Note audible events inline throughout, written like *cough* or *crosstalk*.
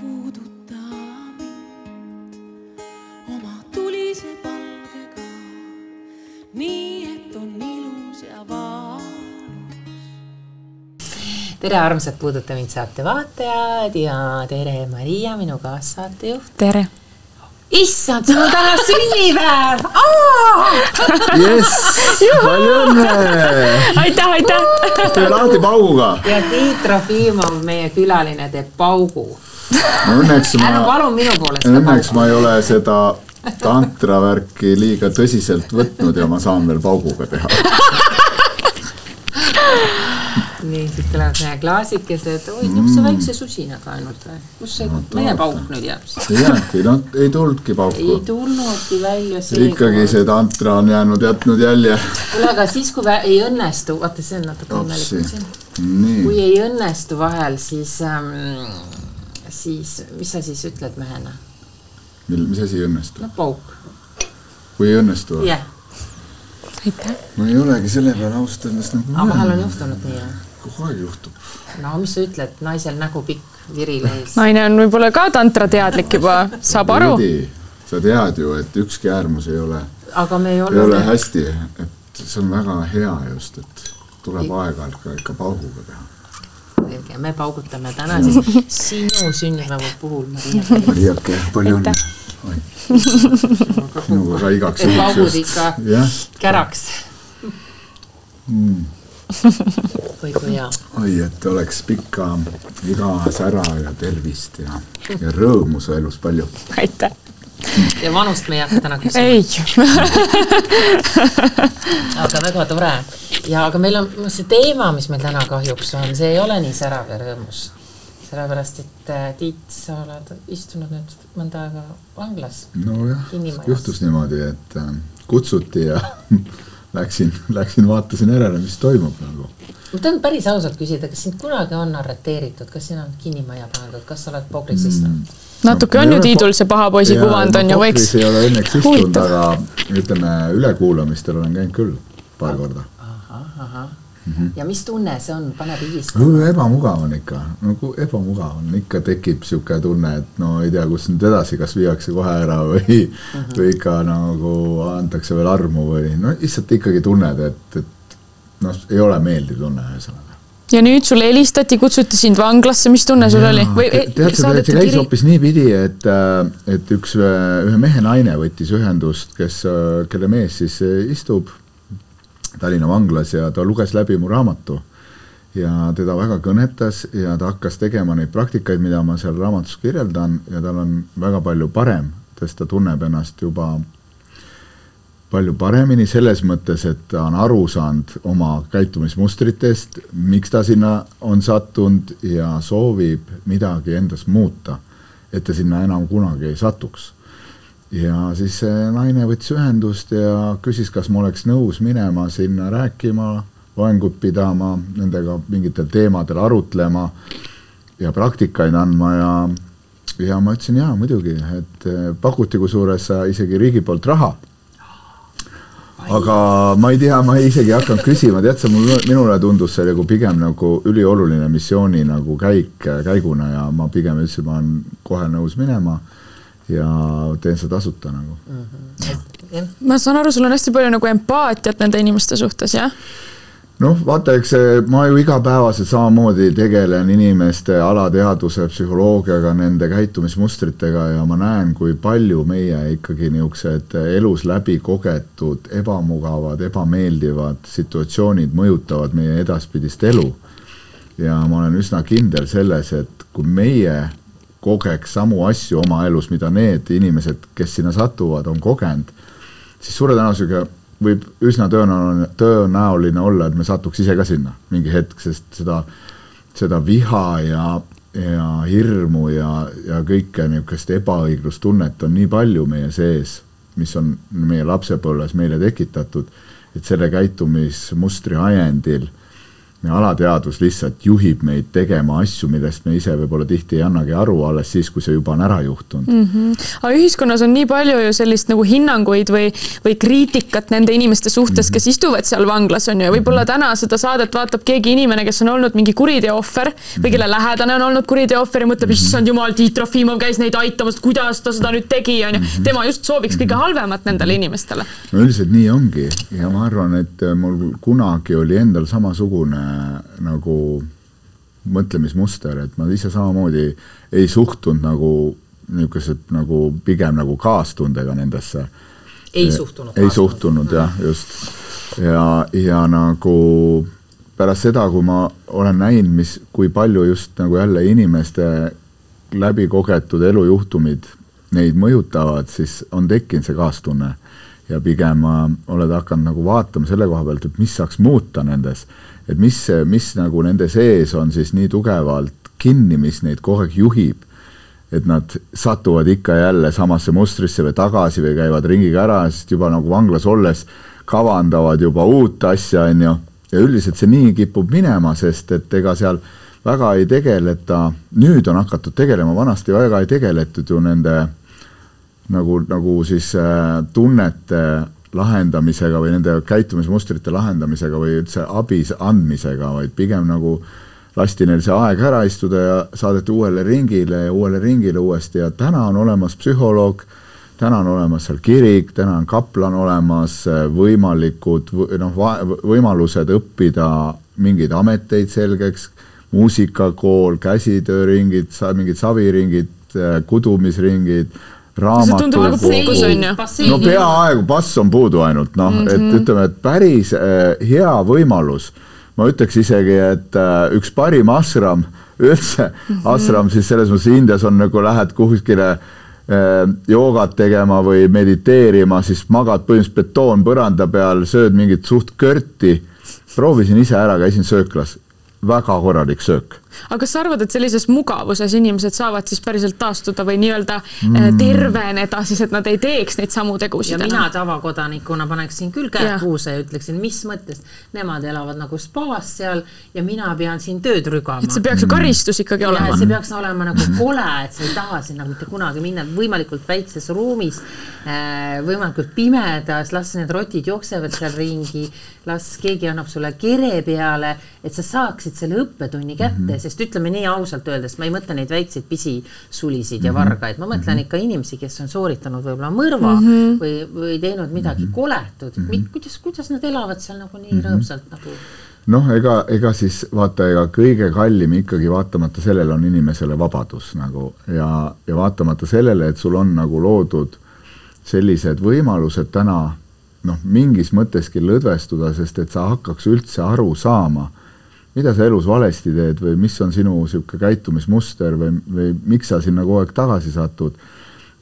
puuduta mind oma tulise palgega, nii et on ilus ja valus. tere, armsad Puuduta mind saate vaatajad ja tere, Maria, minu kaassaatejuht. tere issand, sul on täna sünnipäev! jess, palju õnne! aitäh, aitäh! tee lahti pauguga. ja Tiit Trofimov, meie külaline, teeb paugu. *laughs* õnneks ma. õnneks ma ei ole seda tantravärki liiga tõsiselt võtnud ja ma saan veel pauguga teha *laughs* nii, siit tulevad meie klaasikesed, oi, niisuguse väikse susinaga ainult või? kus see no, meie pauk nüüd jääb siis? ei jäänudki, noh, ei tulnudki pauku. ei tulnudki välja see. ikkagi see tantra on jäänud, jätnud jälje. kuule, aga siis, kui ei õnnestu, vaata, see on natuke imelik kui ei õnnestu vahel, siis ähm,, siis mis sa siis ütled mehena? mil, mis asi ei õnnestu? no pauk. kui ei õnnestu? jah yeah aitäh. ma ei olegi selle peale ausalt öeldes nagu. aga vahel on juhtunud nii, jah? kogu aeg juhtub. no mis sa ütled, naisel nägu pikk, viril ees. naine on võib-olla ka tantrateadlik juba, saab aru. sa tead ju, et ükski äärmus ei ole. aga me ei ole. ei ole hästi, et see on väga hea just, et tuleb aeg-ajalt ka ikka pauguga teha selge, me paugutame täna siis *laughs* sinu sünnipäeva puhul, Maria. Mariake, palju õnne sinuga ka igaks juhuks. paugud ikka käraks mm. oi kui hea. oi, et oleks pikka iga sära ja tervist ja, ja rõõmu su elus palju. aitäh ja vanust me ei hakka täna küsima. ei aga väga tore ja, aga meil on see teema, mis meil täna kahjuks on, see ei ole nii särav ja rõõmus sellepärast et äh, Tiit, sa oled istunud nüüd mõnda aega vanglas. nojah, juhtus niimoodi, et äh, kutsuti ja *laughs* läksin, läksin vaatasin järele, mis toimub nagu. ma tahan päris ausalt küsida, kas sind kunagi on arreteeritud, kas sina oled kinnimajja pandud, kas sa oled pogris mm. istunud mm.? natuke no, on ju Tiidul see paha poisi kuvand on ju, võiks. ei ole õnneks istunud, aga ütleme ülekuulamistel olen käinud küll paar korda. Ahah, Mm -hmm. ja mis tunne see on, paneb higistama no,? ebamugav on ikka, nagu ebamugav on, ikka tekib sihuke tunne, et no ei tea, kus nüüd edasi, kas viiakse kohe ära või *laughs* mm, -hmm. või ikka nagu antakse veel armu või no lihtsalt ikkagi tunned, et, et noh, ei ole meeldiv tunne ühesõnaga ja nüüd sulle helistati, kutsuti sind vanglasse, mis tunne sul ja, oli? või tead, see käis kiri... hoopis niipidi, et, äh, et üks, ühe mehe naine võttis ühendust, kes, äh, kelle mees siis istub Tallinna vanglas ja ta luges läbi mu raamatu. ja teda väga kõnetas ja ta hakkas tegema neid praktikaid, mida ma seal raamatus kirjeldan ja tal on väga palju parem, sest ta tunneb ennast juba palju paremini selles mõttes, et ta on aru saanud oma käitumismustritest, miks ta sinna on sattunud ja soovib midagi endas muuta, et ta sinna enam kunagi ei satuks ja siis see naine võttis ühendust ja küsis, kas ma oleks nõus minema sinna rääkima, loengut pidama, nendega mingitel teemadel arutlema ja praktikaid andma ja, ja ma ütlesin jaa, muidugi, et eh, pakuti kusjuures isegi riigi poolt raha. aga ma ei tea, ma ei isegi hakanud küsima, tead sa, mul, minule tundus see nagu pigem nagu ülioluline missiooni nagu käik, käiguna ja ma pigem ütlesin, ma olen kohe nõus minema ja teen seda tasuta nagu mm. -hmm. ma saan aru, sul on hästi palju nagu empaatiat nende inimeste suhtes, jah? noh, vaata, eks ma ju igapäevaselt samamoodi tegelen inimeste alateadvuse psühholoogiaga, nende käitumismustritega ja ma näen, kui palju meie ikkagi niisugused elus läbi kogetud ebamugavad, ebameeldivad situatsioonid mõjutavad meie edaspidist elu. ja ma olen üsna kindel selles, et kui meie kogeks samu asju oma elus, mida need inimesed, kes sinna satuvad, on kogenud, siis suure tõenäosusega võib üsna tõenäoline, tõenäoline olla, et me satuks ise ka sinna mingi hetk, sest seda, seda viha ja, ja hirmu ja, ja kõike niisugust ebaõiglustunnet on nii palju meie sees, mis on meie lapsepõlves meile tekitatud, et selle käitumismustri ajendil ja alateadvus lihtsalt juhib meid tegema asju, millest me ise võib-olla tihti ei annagi aru alles siis, kui see juba on ära juhtunud mm. -hmm. aga ühiskonnas on nii palju ju sellist nagu hinnanguid või, või kriitikat nende inimeste suhtes, kes istuvad seal vanglas, on ju, võib-olla mhm. täna seda saadet vaatab keegi inimene, kes on olnud mingi kuriteo ohver või kelle lähedane on olnud kuriteo ohver ja mõtleb, issand jumal, Tiit Trofimov käis neid aitamas, kuidas ta seda nüüd tegi, on ju. Mhm. tema just sooviks kõige halvemat nendele inimestele. no üldiselt nii ongi ja ma arvan, et mul kunagi oli endal samasugune nagu mõtlemismuster, et ma ise samamoodi ei suhtunud nagu niisugused nagu pigem nagu kaastundega nendesse. ei suhtunud? ei suhtunud jah, just. ja, ja nagu pärast seda, kui ma olen näinud, mis, kui palju just nagu jälle inimeste läbikogetud elujuhtumid neid mõjutavad, siis on tekkinud see kaastunne ja pigem oled hakanud nagu vaatama selle koha pealt, et mis saaks muuta nendes et mis, mis nagu nende sees on siis nii tugevalt kinni, mis neid kogu aeg juhib, et nad satuvad ikka jälle samasse mustrisse või tagasi või käivad ringiga ära, sest juba nagu vanglas olles kavandavad juba uut asja, on ju, ja üldiselt see nii kipub minema, sest et ega seal väga ei tegeleta, nüüd on hakatud tegelema, vanasti väga ei tegeletud ju nende nagu, nagu siis äh, tunnete lahendamisega või nende käitumismustrite lahendamisega või üldse abi andmisega, vaid pigem nagu lasti neil see aeg ära istuda ja saadeti uuele ringile ja uuele ringile uuesti ja täna on olemas psühholoog, täna on olemas seal kirik, täna on kaplan olemas, võimalikud noh, võimalused õppida mingeid ameteid selgeks, muusikakool, käsitööringid, mingid saviringid, kudumisringid tundub nagu no peaaegu pass on puudu ainult noh mm, -hmm. et mhm. ütleme, et päris äh, hea võimalus. ma ütleks isegi, et äh, üks parim asram üldse mm, -hmm. asram siis selles mõttes Indias on nagu lähed kuskile äh, joogat tegema või mediteerima, siis magad põhimõtteliselt betoonpõranda peal, sööd mingit suht kõrti. proovisin ise ära, käisin sööklas, väga korralik söök aga kas sa arvad, et sellises mugavuses inimesed saavad siis päriselt taastuda või nii-öelda mm. terveneda siis, et nad ei teeks neid samu tegusid? mina tavakodanikuna paneksin küll käed puusse ja ütleksin, mis mõttes, nemad elavad nagu spaas seal ja mina pean siin tööd rügama. et see peaks ju karistus ikkagi olema. see peaks olema nagu kole, et sa ei taha sinna mitte kunagi minna, võimalikult väikses ruumis, äh, võimalikult pimedas, las need rotid jooksevad seal ringi, las keegi annab sulle kere peale, et sa saaksid selle õppetunni kätte mm, -hmm sest ütleme nii ausalt öeldes, ma ei mõtle neid väikseid pisisulisid ja mhm. vargaid, ma mõtlen mhm. ikka inimesi, kes on sooritanud võib-olla mõrva mm -hmm. või, või teinud midagi mhm. koletut mm. -hmm. kuidas, kuidas nad elavad seal nagu nii mm -hmm. rõõmsalt nagu? noh, ega, ega siis vaata, ega kõige kallim ikkagi vaatamata sellele on inimesele vabadus nagu ja, ja vaatamata sellele, et sul on nagu loodud sellised võimalused täna noh, mingis mõtteski lõdvestuda, sest et sa hakkaks üldse aru saama mida sa elus valesti teed või mis on sinu niisugune käitumismuster või, või miks sa sinna kogu aeg tagasi satud.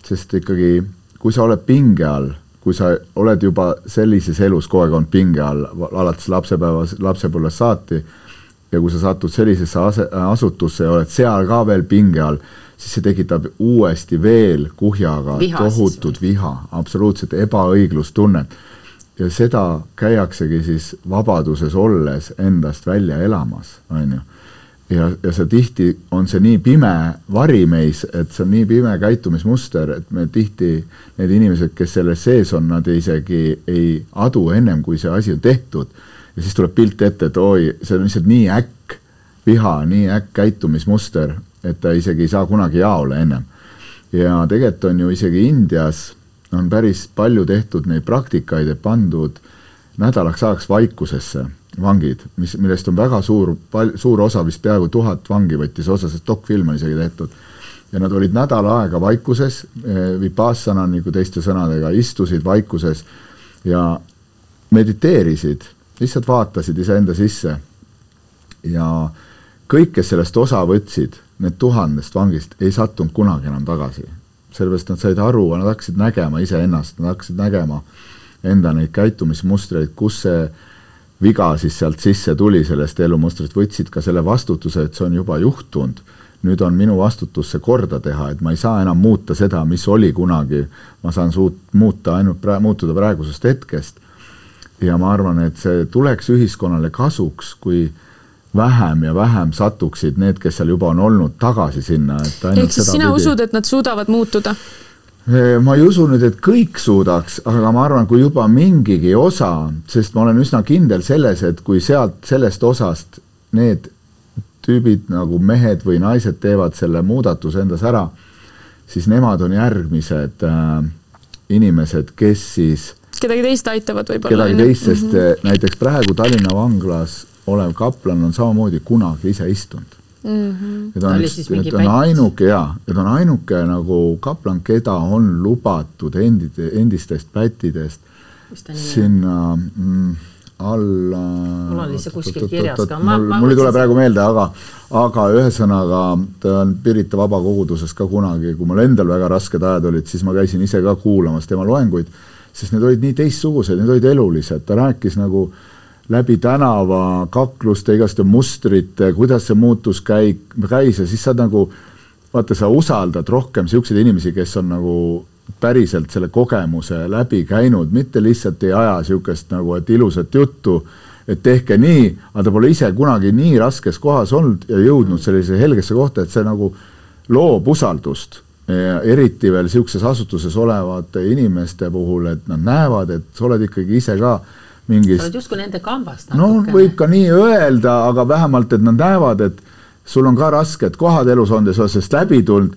sest ikkagi, kui sa oled pinge all, kui sa oled juba sellises elus kogu aeg olnud pinge all, alates lapsepäevas, lapsepõlvest saati, ja kui sa satud sellisesse ase, asutusse ja oled seal ka veel pinge all, siis see tekitab uuesti veel kuhjaga viha tohutut viha, absoluutset ebaõiglustunnet ja seda käiaksegi siis vabaduses olles endast välja elamas, on ju. ja, ja see tihti on see nii pime vari meis, et see on nii pime käitumismuster, et me tihti, need inimesed, kes selles sees on, nad isegi ei adu ennem, kui see asi on tehtud. ja siis tuleb pilt ette, et oi, see on lihtsalt nii äkk viha, nii äkk käitumismuster, et ta isegi ei saa kunagi jaole ennem. ja tegelikult on ju isegi Indias on päris palju tehtud neid praktikaid, et pandud nädalaks ajaks vaikusesse vangid, mis, millest on väga suur, suur osa, vist peaaegu tuhat vangi võttis osa, sest dokfilm on isegi tehtud. ja nad olid nädal aega vaikuses, eh, vipassana nagu teiste sõnadega, istusid vaikuses ja mediteerisid, lihtsalt vaatasid iseenda sisse. ja kõik, kes sellest osa võtsid, need tuhandest vangist ei sattunud kunagi enam tagasi sellepärast nad said aru, nad hakkasid nägema iseennast, nad hakkasid nägema enda neid käitumismustreid, kus see viga siis sealt sisse tuli sellest elumustrist, võtsid ka selle vastutuse, et see on juba juhtunud. nüüd on minu vastutus see korda teha, et ma ei saa enam muuta seda, mis oli kunagi. ma saan suut-, muuta ainult pra-, muutuda praegusest hetkest. ja ma arvan, et see tuleks ühiskonnale kasuks, kui vähem ja vähem satuksid need, kes seal juba on olnud, tagasi sinna, et ehk siis sina pidi. usud, et nad suudavad muutuda? ma ei usu nüüd, et kõik suudaks, aga ma arvan, kui juba mingigi osa, sest ma olen üsna kindel selles, et kui sealt, sellest osast need tüübid nagu mehed või naised teevad selle muudatuse endas ära, siis nemad on järgmised äh, inimesed, kes siis kedagi teist aitavad võib-olla. kedagi teist, sest mm -hmm. näiteks praegu Tallinna vanglas olev kaplan on samamoodi kunagi ise istunud mm. -hmm. et on, et on ainuke ja, et on ainuke nagu kaplan, keda on lubatud endide, endistest pättidest sinna mm, alla. mul oli see kuskil kirjas ka. mul, mul ei tule praegu meelde, aga, aga ühesõnaga ta on Pirita Vabakoguduses ka kunagi, kui mul endal väga rasked ajad olid, siis ma käisin ise ka kuulamas tema loenguid, sest need olid nii teistsugused, need olid elulised, ta rääkis nagu äh, läbi tänava kakluste, igaste mustrite, kuidas see muutus käi-, käis ja siis sa nagu vaata, sa usaldad rohkem niisuguseid inimesi, kes on nagu päriselt selle kogemuse läbi käinud, mitte lihtsalt ei aja niisugust nagu, et ilusat juttu, et tehke nii, aga ta pole ise kunagi nii raskes kohas olnud ja jõudnud sellise helgesse kohta, et see nagu loob usaldust. eriti veel niisuguses asutuses olevate inimeste puhul, et nad näevad, et sa oled ikkagi ise ka mingist. sa oled justkui nende kambast natukene. no võib ka nii öelda, aga vähemalt, et nad näevad, et sul on ka rasked kohad elus olnud ja sa oled sellest läbi tulnud.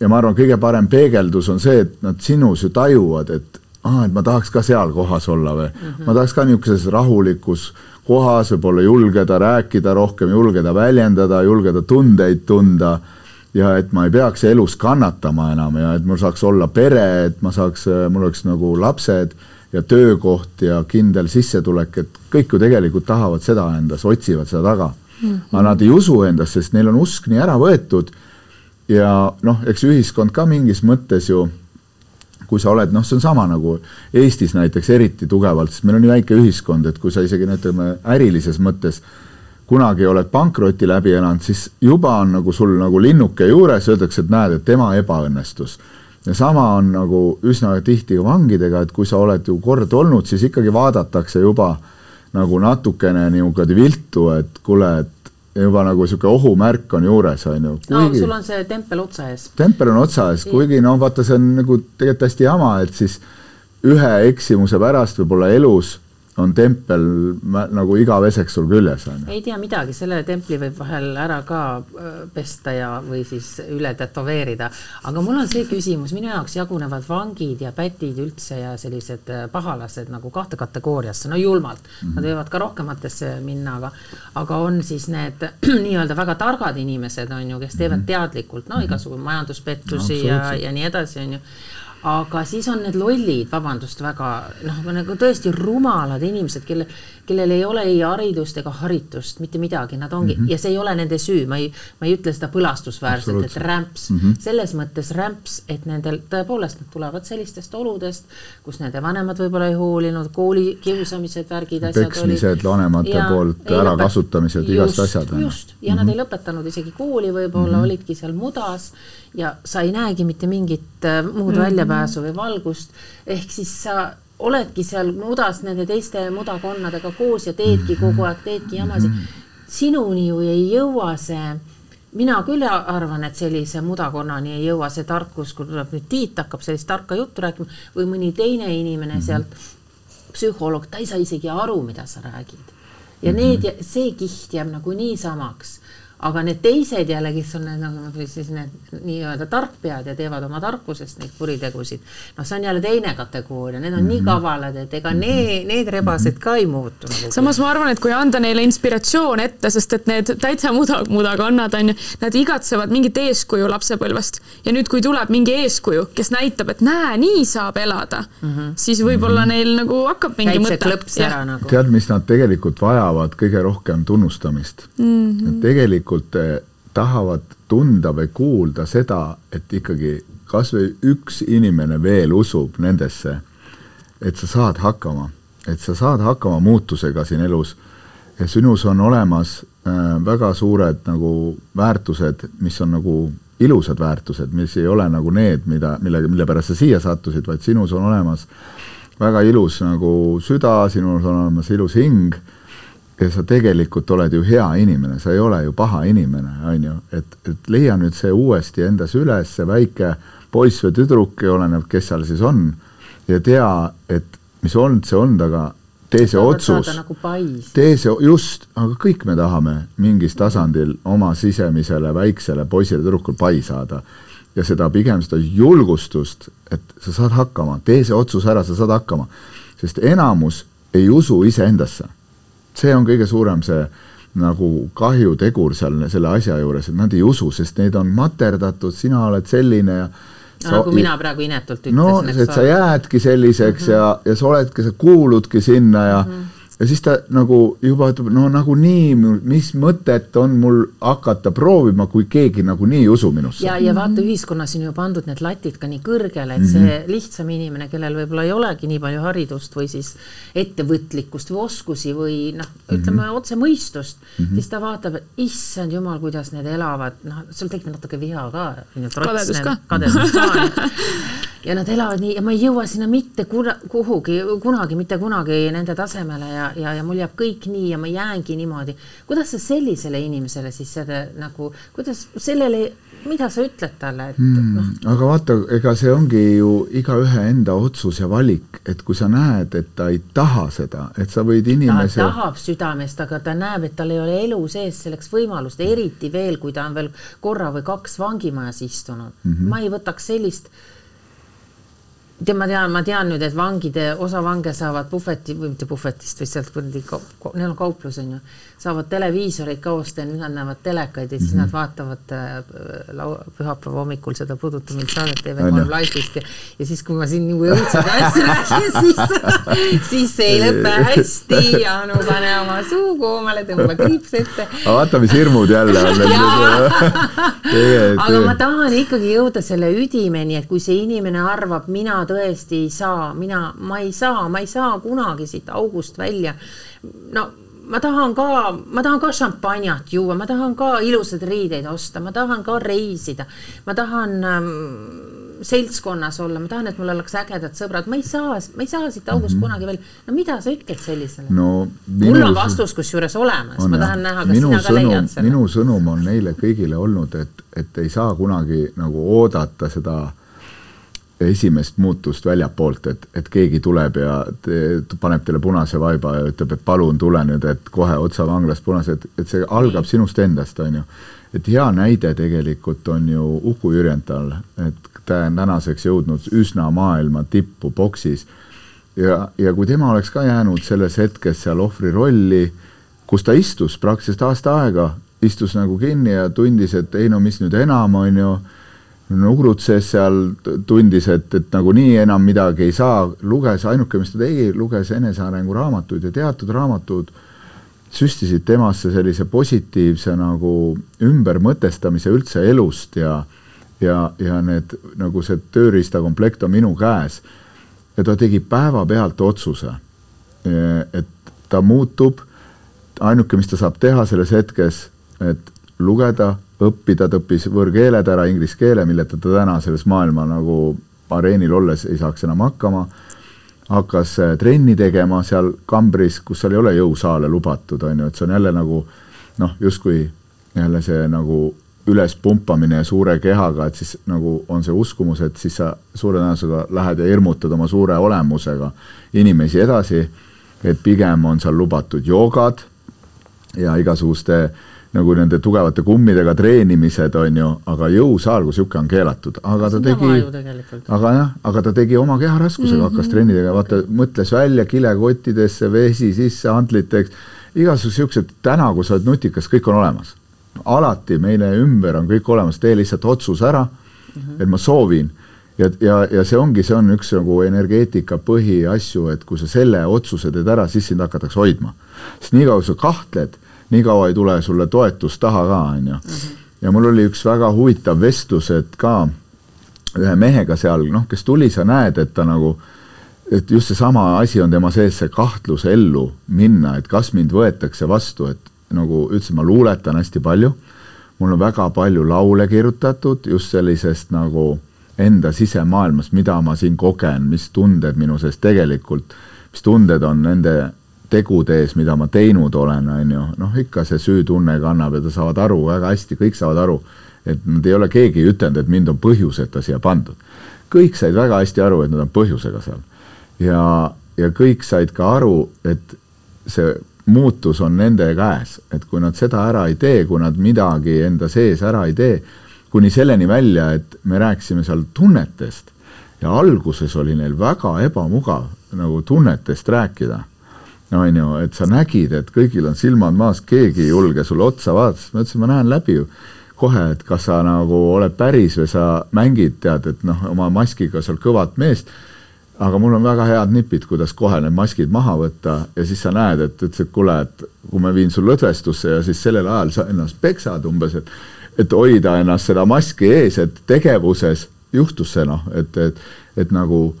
ja ma arvan, kõige parem peegeldus on see, et nad sinus ju tajuvad, et aa, et ma tahaks ka seal kohas olla või mm. -hmm. ma tahaks ka niisuguses rahulikus kohas võib-olla julgeda rääkida rohkem, julgeda väljendada, julgeda tundeid tunda ja et ma ei peaks elus kannatama enam ja et mul saaks olla pere, et ma saaks, mul oleks nagu lapsed ja töökoht ja kindel sissetulek, et kõik ju tegelikult tahavad seda endas, otsivad seda taga mm. -hmm. aga nad ei usu endas, sest neil on usk nii ära võetud. ja noh, eks ühiskond ka mingis mõttes ju, kui sa oled, noh, see on sama nagu Eestis näiteks eriti tugevalt, sest meil on nii väike ühiskond, et kui sa isegi ütleme ärilises mõttes kunagi oled pankroti läbi elanud, siis juba on nagu sul nagu linnuke juures, öeldakse, et näed, et tema ebaõnnestus ja sama on nagu üsna tihti vangidega, et kui sa oled ju kord olnud, siis ikkagi vaadatakse juba nagu natukene niimoodi viltu, et kuule, et juba nagu niisugune ohumärk on juures, on ju. no sul on see tempel otsa ees. tempel on otsa ees, kuigi no vaata, see on nagu tegelikult hästi jama, et siis ühe eksimuse pärast võib-olla elus on tempel nagu igaveseks sul küljes on ju. ei tea midagi, selle templi võib vahel ära ka pesta ja, või siis üle tätoveerida. aga mul on see küsimus, minu jaoks jagunevad vangid ja pätid üldse ja sellised pahalased nagu kahte kategooriasse, no julmalt mm. -hmm. Nad võivad ka rohkematesse minna, aga, aga on siis need *clears throat* nii-öelda väga targad inimesed on ju, kes teevad mm -hmm. teadlikult no igasugu majanduspettusi no, ja, ja nii edasi, on ju aga siis on need lollid, vabandust väga, noh, nagu tõesti rumalad inimesed, kelle, kellel ei ole ei haridust ega haritust, mitte midagi, nad ongi mm -hmm. ja see ei ole nende süü, ma ei, ma ei ütle seda põlastusväärselt, et rämps mm, -hmm. selles mõttes rämps, et nendel tõepoolest nad tulevad sellistest oludest, kus nende vanemad võib-olla ei hoolinud, kooli kiusamised, värgid, asjad. peksmised, vanemate ja, poolt ärakasutamised, igast asjad. just, ja mm -hmm. nad mhm. ei lõpetanud isegi kooli, võib-olla mm -hmm. olidki seal mudas ja sa ei näegi mitte mingit äh, muud mm -hmm. väljapääsu või valgust, ehk siis sa oledki seal mudas nende teiste mudakonnadega koos ja teedki mhm. kogu aeg, teedki jamasid. Mhm. sinuni ju ei jõua see, mina küll arvan, et sellise mudakonnani ei jõua see tarkus, kui tuleb nüüd Tiit hakkab sellist tarka juttu rääkima või mõni teine inimene -hmm. sealt, psühholoog, ta ei saa isegi aru, mida sa räägid. ja need, see kiht jääb nagu niisamaks aga need teised jälle, kes on need nagu siis need nii-öelda tarkpead ja teevad oma tarkusest neid kuritegusid, noh, see on jälle teine kategooria, need on mm -hmm. nii mhm. kavalad, et ega need, need rebased ka ei muutu nagu. samas ma arvan, et kui anda neile inspiratsioon ette, sest et need täitsa muda, mudakonnad on ju, nad igatsevad mingit eeskuju lapsepõlvest ja nüüd, kui tuleb mingi eeskuju, kes näitab, et näe, nii saab elada mm, -hmm. siis võib-olla mm -hmm. neil nagu hakkab mingi Käib mõte. Nagu. tead, mis nad tegelikult vajavad kõige rohkem tunnustamist mm? -hmm. tegelikult tegelikult eh, tahavad tunda või kuulda seda, et ikkagi kas või üks inimene veel usub nendesse, et sa saad hakkama, et sa saad hakkama muutusega siin elus. Sinus on olemas äh, väga suured nagu väärtused, mis on nagu ilusad väärtused, mis ei ole nagu need, mida, millega, mille pärast sa siia sattusid, vaid sinus on olemas väga ilus nagu süda, sinul on olemas ilus hing ja sa tegelikult oled ju hea inimene, sa ei ole ju paha inimene, on ju, et, et leia nüüd see uuesti endas üles, see väike poiss või tüdruk, oleneb, kes seal siis on, ja tea, et mis olnud, see olnud, aga tee see otsus, nagu tee see, just, aga kõik me tahame mingis tasandil oma sisemisele väiksele poisile-tüdrukule pai saada. ja seda pigem seda julgustust, et sa saad hakkama, tee see otsus ära, sa saad hakkama. sest enamus ei usu iseendasse. See on kõige suurem see nagu kahjutegur seal selle asja juures, et nad ei usu, sest neid on materdatud, sina oled selline ja no, nagu mina praegu inetult ütlesin. no, et sa jäädki selliseks mm -hmm. ja, ja sa oledki, sa kuuludki sinna ja mm, -hmm ja siis ta nagu juba ütleb, no nagunii, mis mõtet on mul hakata proovima, kui keegi nagunii ei usu minusse. ja, ja vaata, ühiskonnas on ju pandud need latid ka nii kõrgele, et mm -hmm. see lihtsam inimene, kellel võib-olla ei olegi nii palju haridust või siis ettevõtlikkust või oskusi või noh, ütleme mm -hmm. otse mõistust mm, -hmm. siis ta vaatab, et issand jumal, kuidas need elavad, noh, sul tekib natuke viha ka. kadedus ka. kadedus ka *laughs* ja nad elavad nii ja ma ei jõua sinna mitte kuhugi, kunagi, mitte kunagi nende tasemele ja, ja, ja mul jääb kõik nii ja ma jäängi niimoodi. kuidas sa sellisele inimesele siis seda nagu, kuidas sellele, mida sa ütled talle, et hmm, no. aga vaata, ega see ongi ju igaühe enda otsus ja valik, et kui sa näed, et ta ei taha seda, et sa võid inimese. ta tahab südamest, aga ta näeb, et tal ei ole elu sees selleks võimalust, eriti veel, kui ta on veel korra või kaks vangimajas istunud mm. -hmm. ma ei võtaks sellist tead, ma tean, ma tean nüüd, et vangide, osa vange saavad puhveti või mitte puhvetist, vaid sealt kuradi, neil on kauplus on ju, saavad televiisoreid ka osta ja nüüd nad näevad telekaid ja siis mm -hmm. nad vaatavad äh, lau-, pühapäeva hommikul seda Puuduta mind saadet TV3 laivis ja, ja siis, kui ma siin nagu õudseid asju räägin, siis, *laughs* siis see ei lõpe hästi. Anu, pane oma suu koomale, tõmba kriips ette. aga vaata, mis hirmud jälle on *laughs* aga ma tahan ikkagi jõuda selle üdimeni, et kui see inimene arvab, mina tõesti ei saa, mina, ma ei saa, ma ei saa kunagi siit august välja. no ma tahan ka, ma tahan ka šampanjat juua, ma tahan ka ilusaid riideid osta, ma tahan ka reisida, ma tahan ähm, seltskonnas olla, ma tahan, et mul oleks ägedad sõbrad, ma ei saa, ma ei saa siit august mm -hmm. kunagi veel. no mida sa ütled sellisele no,? mul on vastus kusjuures olemas, ma tahan näha, kas sina ka sõnum, leiad selle. minu sõnum on neile kõigile olnud, et, et ei saa kunagi nagu oodata seda esimest muutust väljapoolt, et, et keegi tuleb ja te, paneb teile punase vaiba ja ütleb, et palun tule nüüd, et kohe otsa vanglast punase, et, et see algab sinust endast, on ju. et hea näide tegelikult on ju Uku Jürjental, et ta on tänaseks jõudnud üsna maailma tippu boksis. ja, ja kui tema oleks ka jäänud selles hetkes seal ohvri rolli, kus ta istus praktiliselt aasta aega, istus nagu kinni ja tundis, et ei no mis nüüd enam, on ju nugrutses seal, tundis, et, et nagunii enam midagi ei saa, luges, ainuke, mis ta tegi, luges enesearengu raamatuid ja teatud raamatud süstisid temasse sellise positiivse nagu ümbermõtestamise üldse elust ja ja, ja need nagu see tööriistakomplekt on minu käes. ja ta tegi päevapealt otsuse, et ta muutub, ainuke, mis ta saab teha selles hetkes, et lugeda õppida, ta õppis võõrkeeled ära, inglise keele, milleta ta täna selles maailma nagu areenil olles ei saaks enam hakkama. hakkas äh, trenni tegema seal kambris, kus seal ei ole jõusaale lubatud, on ju, et see on jälle nagu noh, justkui jälle see nagu ülespumpamine suure kehaga, et siis nagu on see uskumus, et siis sa suure tõenäosusega lähed ja hirmutad oma suure olemusega inimesi edasi. et pigem on seal lubatud joogad ja igasuguste äh, nagu nende tugevate kummidega treenimised, on ju, aga jõusaal kui niisugune on keelatud, aga ta tegi, aga jah, aga ta tegi oma keharaskusega mm, -hmm. hakkas trenni tegema, vaata, mõtles välja kilekottidesse, vesi sisse, antliteks, igasugused niisugused, täna, kui sa oled nutikas, kõik on olemas. alati meile ümber on kõik olemas, tee lihtsalt otsus ära mm, -hmm. et ma soovin ja, ja, ja see ongi, see on üks nagu energeetika põhiasju, et kui sa selle otsuse teed ära, siis sind hakatakse hoidma. sest niikaua, kui sa kahtled nii kaua ei tule sulle toetust taha ka, on ju. Ja mul oli üks väga huvitav vestlus, et ka ühe mehega seal, noh, kes tuli, sa näed, et ta nagu, et just seesama asi on tema sees, see kahtlus ellu minna, et kas mind võetakse vastu, et nagu ütlesin, ma luuletan hästi palju, mul on väga palju laule kirjutatud just sellisest nagu enda sisemaailmast, mida ma siin kogen, mis tunded minu sees tegelikult, mis tunded on nende tegude ees, mida ma teinud olen, on ju, noh, ikka see süütunne kannab ja ta saavad aru väga hästi, kõik saavad aru, et nad ei ole keegi ütelnud, et mind on põhjuseta siia pandud. kõik said väga hästi aru, et nad on põhjusega seal. ja, ja kõik said ka aru, et see muutus on nende käes, et kui nad seda ära ei tee, kui nad midagi enda sees ära ei tee, kuni selleni välja, et me rääkisime seal tunnetest ja alguses oli neil väga ebamugav nagu tunnetest rääkida on ju, et sa nägid, et kõigil on silmad maas, keegi ei julge sulle otsa vaadata, siis ma ütlesin, ma näen läbi ju kohe, et kas sa nagu oled päris või sa mängid, tead, et noh, oma maskiga seal kõvat meest. aga mul on väga head nipid, kuidas kohe need maskid maha võtta ja siis sa näed, et ütles, et kuule, et kui ma viin su lõdvestusse ja siis sellel ajal sa ennast peksad umbes, et et hoida ennast seda maski ees, et tegevuses juhtus see noh, et, et, et nagu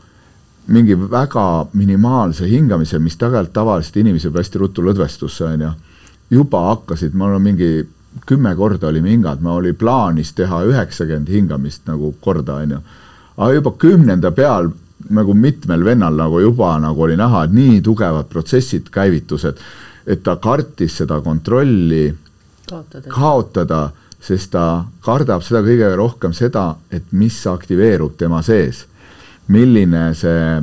mingi väga minimaalse hingamise, mis tegelikult tavaliselt inimesi viib hästi ruttu lõdvestusse, on ju. juba hakkasid, mul on mingi kümme korda olime hingad, ma oli plaanis teha üheksakümmend hingamist nagu korda, on ju. aga juba kümnenda peal nagu mitmel vennal nagu juba nagu oli näha, et nii tugevad protsessid käivitused, et ta kartis seda kontrolli kaotada, kaotada, sest ta kardab seda kõige rohkem seda, et mis aktiveerub tema sees milline see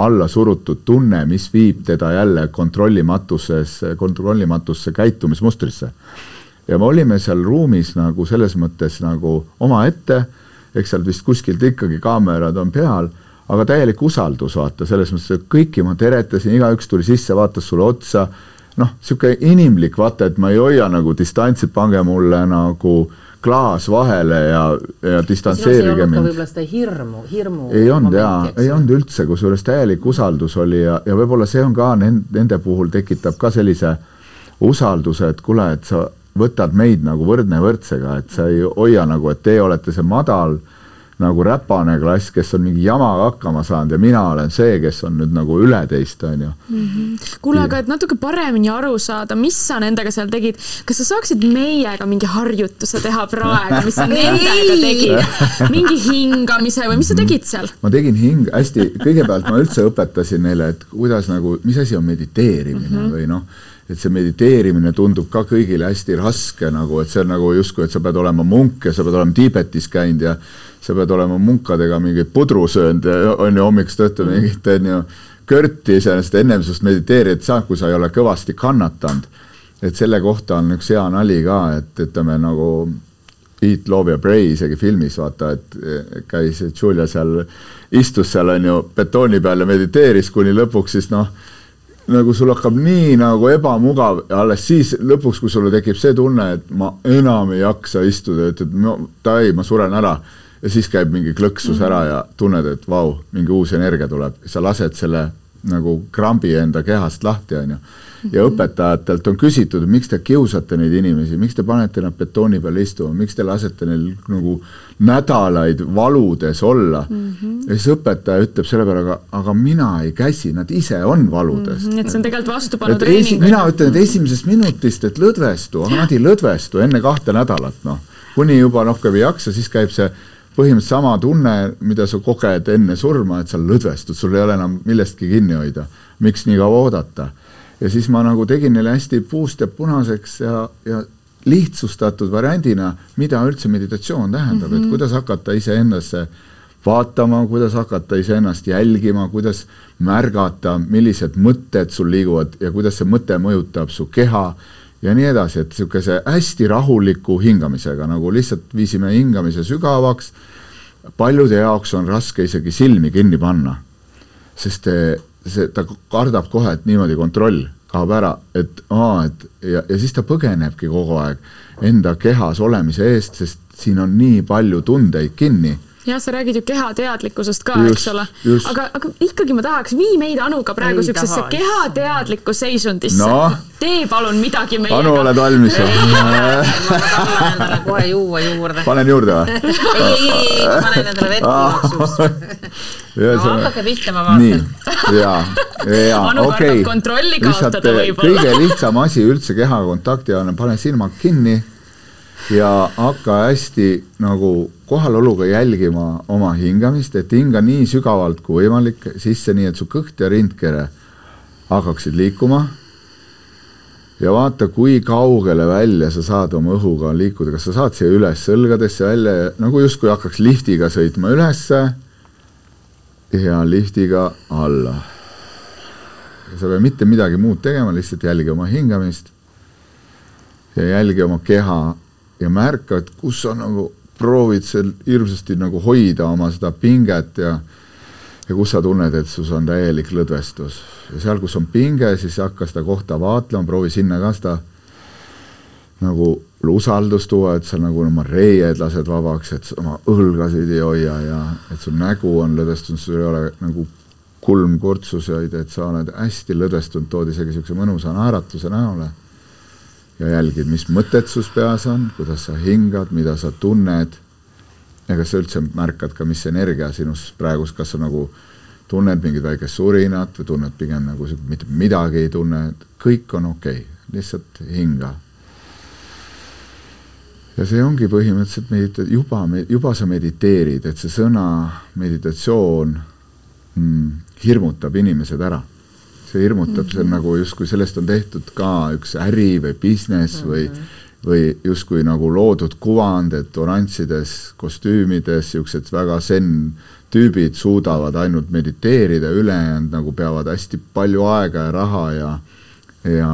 alla surutud tunne, mis viib teda jälle kontrollimatuses, kontrollimatusse käitumismustrisse. ja me olime seal ruumis nagu selles mõttes nagu omaette, eks seal vist kuskilt ikkagi kaamerad on peal, aga täielik usaldus, vaata, selles mõttes, et kõiki ma teretasin, igaüks tuli sisse, vaatas sulle otsa, noh, niisugune inimlik, vaata, et ma ei hoia nagu distantsi, pange mulle nagu äh, klaas vahele ja, ja distantseerige mind. võib-olla seda hirmu, hirmu. ei olnud jaa, ei olnud üldse, kusjuures täielik usaldus oli ja, ja võib-olla see on ka nende, nende puhul tekitab ka sellise usalduse, et kuule, et sa võtad meid nagu võrdne võrdsega, et sa ei hoia nagu, et teie olete see madal nagu räpane klass, kes on mingi jamaga hakkama saanud ja mina olen see, kes on nüüd nagu üle teist, on ju. Mhm. kuule, aga et natuke paremini aru saada, mis sa nendega seal tegid, kas sa saaksid meiega mingi harjutuse teha praegu, mis sa *laughs* nendega tegid? mingi hingamise või mis sa tegid seal? ma tegin hing-, hästi, kõigepealt ma üldse õpetasin neile, et kuidas nagu, mis asi on mediteerimine mm -hmm. või noh et see mediteerimine tundub ka kõigile hästi raske nagu, et see on nagu justkui, et sa pead olema munk ja sa pead olema Tiibetis käinud ja sa pead olema munkadega mingeid pudru söönud ja on ju hommikust õhtuni mingit on ju körti iseenesest ennem sinust mediteerida saad, kui sa ei ole kõvasti kannatanud. et selle kohta on üks hea nali ka, et ütleme nagu Eat, Love ja Pray isegi filmis vaata, et käis Julia seal, istus seal on ju betooni peal ja mediteeris, kuni lõpuks siis noh, nagu sul hakkab nii nagu ebamugav ja alles siis lõpuks, kui sulle tekib see tunne, et ma enam ei jaksa istuda, ütled no davai, ma suren ära ja siis käib mingi klõksus mm -hmm. ära ja tunned, et vau, mingi uus energia tuleb, sa lased selle nagu krambi enda kehast lahti, on ju. Ja õpetajatelt on küsitud, miks te kiusate neid inimesi, miks te panete nad betooni peal istuma, miks te lasete neil nagu nädalaid valudes olla mm. -hmm. ja siis õpetaja ütleb selle peale, aga, aga mina ei käsi, nad ise on valudes mm. -hmm. et see on tegelikult vastupanu treening. mina ütlen, et esimesest minutist, et lõdvestu, aga nad ei lõdvestu enne kahte nädalat, noh. kuni juba rohkem ei jaksa, siis käib see põhimõtteliselt sama tunne, mida sa koged enne surma, et sa lõdvestud, sul ei ole enam millestki kinni hoida. miks nii kaua oodata? Ja siis ma nagu tegin neile hästi puust ja punaseks ja, ja lihtsustatud variandina, mida üldse meditatsioon tähendab mm, -hmm. et mhm. kuidas hakata iseendasse vaatama, kuidas hakata iseennast jälgima, kuidas märgata, millised mõtted sul liiguvad ja kuidas see mõte mõjutab su keha ja nii edasi, et niisuguse hästi rahuliku hingamisega, nagu lihtsalt viisime hingamise sügavaks, paljude jaoks on raske isegi silmi kinni panna, sest see, ta kardab kohe, et niimoodi kontroll kaob ära, et aa, et ja, ja siis ta põgenebki kogu aeg enda kehas olemise eest, sest siin on nii palju tundeid kinni jah, sa räägid ju kehateadlikkusest ka, eks ole. aga, aga ikkagi ma tahaks, vii meid Anuga praegu siuksesse kehateadlikku seisundisse no.. tee palun midagi meiega. Anu, oled valmis või? ma tahan endale kohe juua juurde. panen juurde või? ei, ei, ei, ma panen endale vett juhuks no hakake pihta, ma vaatan. nii, ja, ja okei okay.. lihtsalt kõige lihtsam asi üldse kehakontakti on, pane silmad kinni ja hakka hästi nagu kohaloluga jälgima oma hingamist, et hinga nii sügavalt kui võimalik sisse, nii et su kõht ja rindkere hakkaksid liikuma. Ja vaata, kui kaugele välja sa saad oma õhuga liikuda, kas sa saad siia üles õlgadesse välja, nagu justkui hakkaks liftiga sõitma ülesse ja liftiga alla. sa ei pea mitte midagi muud tegema, lihtsalt jälgi oma hingamist ja jälgi oma keha ja märka, et kus sa nagu proovid seal hirmsasti nagu hoida oma seda pinget ja ja kus sa tunned, et sus on täielik lõdvestus. Ja seal, kus on pinge, siis hakka seda kohta vaatlema, proovi sinna ka seda nagu usaldust tuua, et sa nagu oma reied lased vabaks, et oma õlgasid ei hoia ja et sul nägu on lõdvestunud, sul ei ole nagu kulmkurtsuseid, et sa oled hästi lõdvestunud, tood isegi niisuguse mõnusa naeratuse näole ja jälgid, mis mõtted sus peas on, kuidas sa hingad, mida sa tunned ja kas sa üldse märkad ka, mis energia sinus praegu, kas sa nagu tunned mingit väikest surinat või tunned pigem nagu mitte midagi ei tunne, kõik on okei okay., lihtsalt hinga. ja see ongi põhimõtteliselt medita-, juba, juba sa mediteerid, et see sõna meditatsioon mm, hirmutab inimesed ära. See hirmutab mm, -hmm. see on mhm. nagu justkui sellest on tehtud ka üks äri või business mm -hmm. või või justkui nagu loodud kuvand, et oranžides kostüümides niisugused väga zen tüübid suudavad ainult mediteerida, ülejäänud nagu peavad hästi palju aega ja raha ja, ja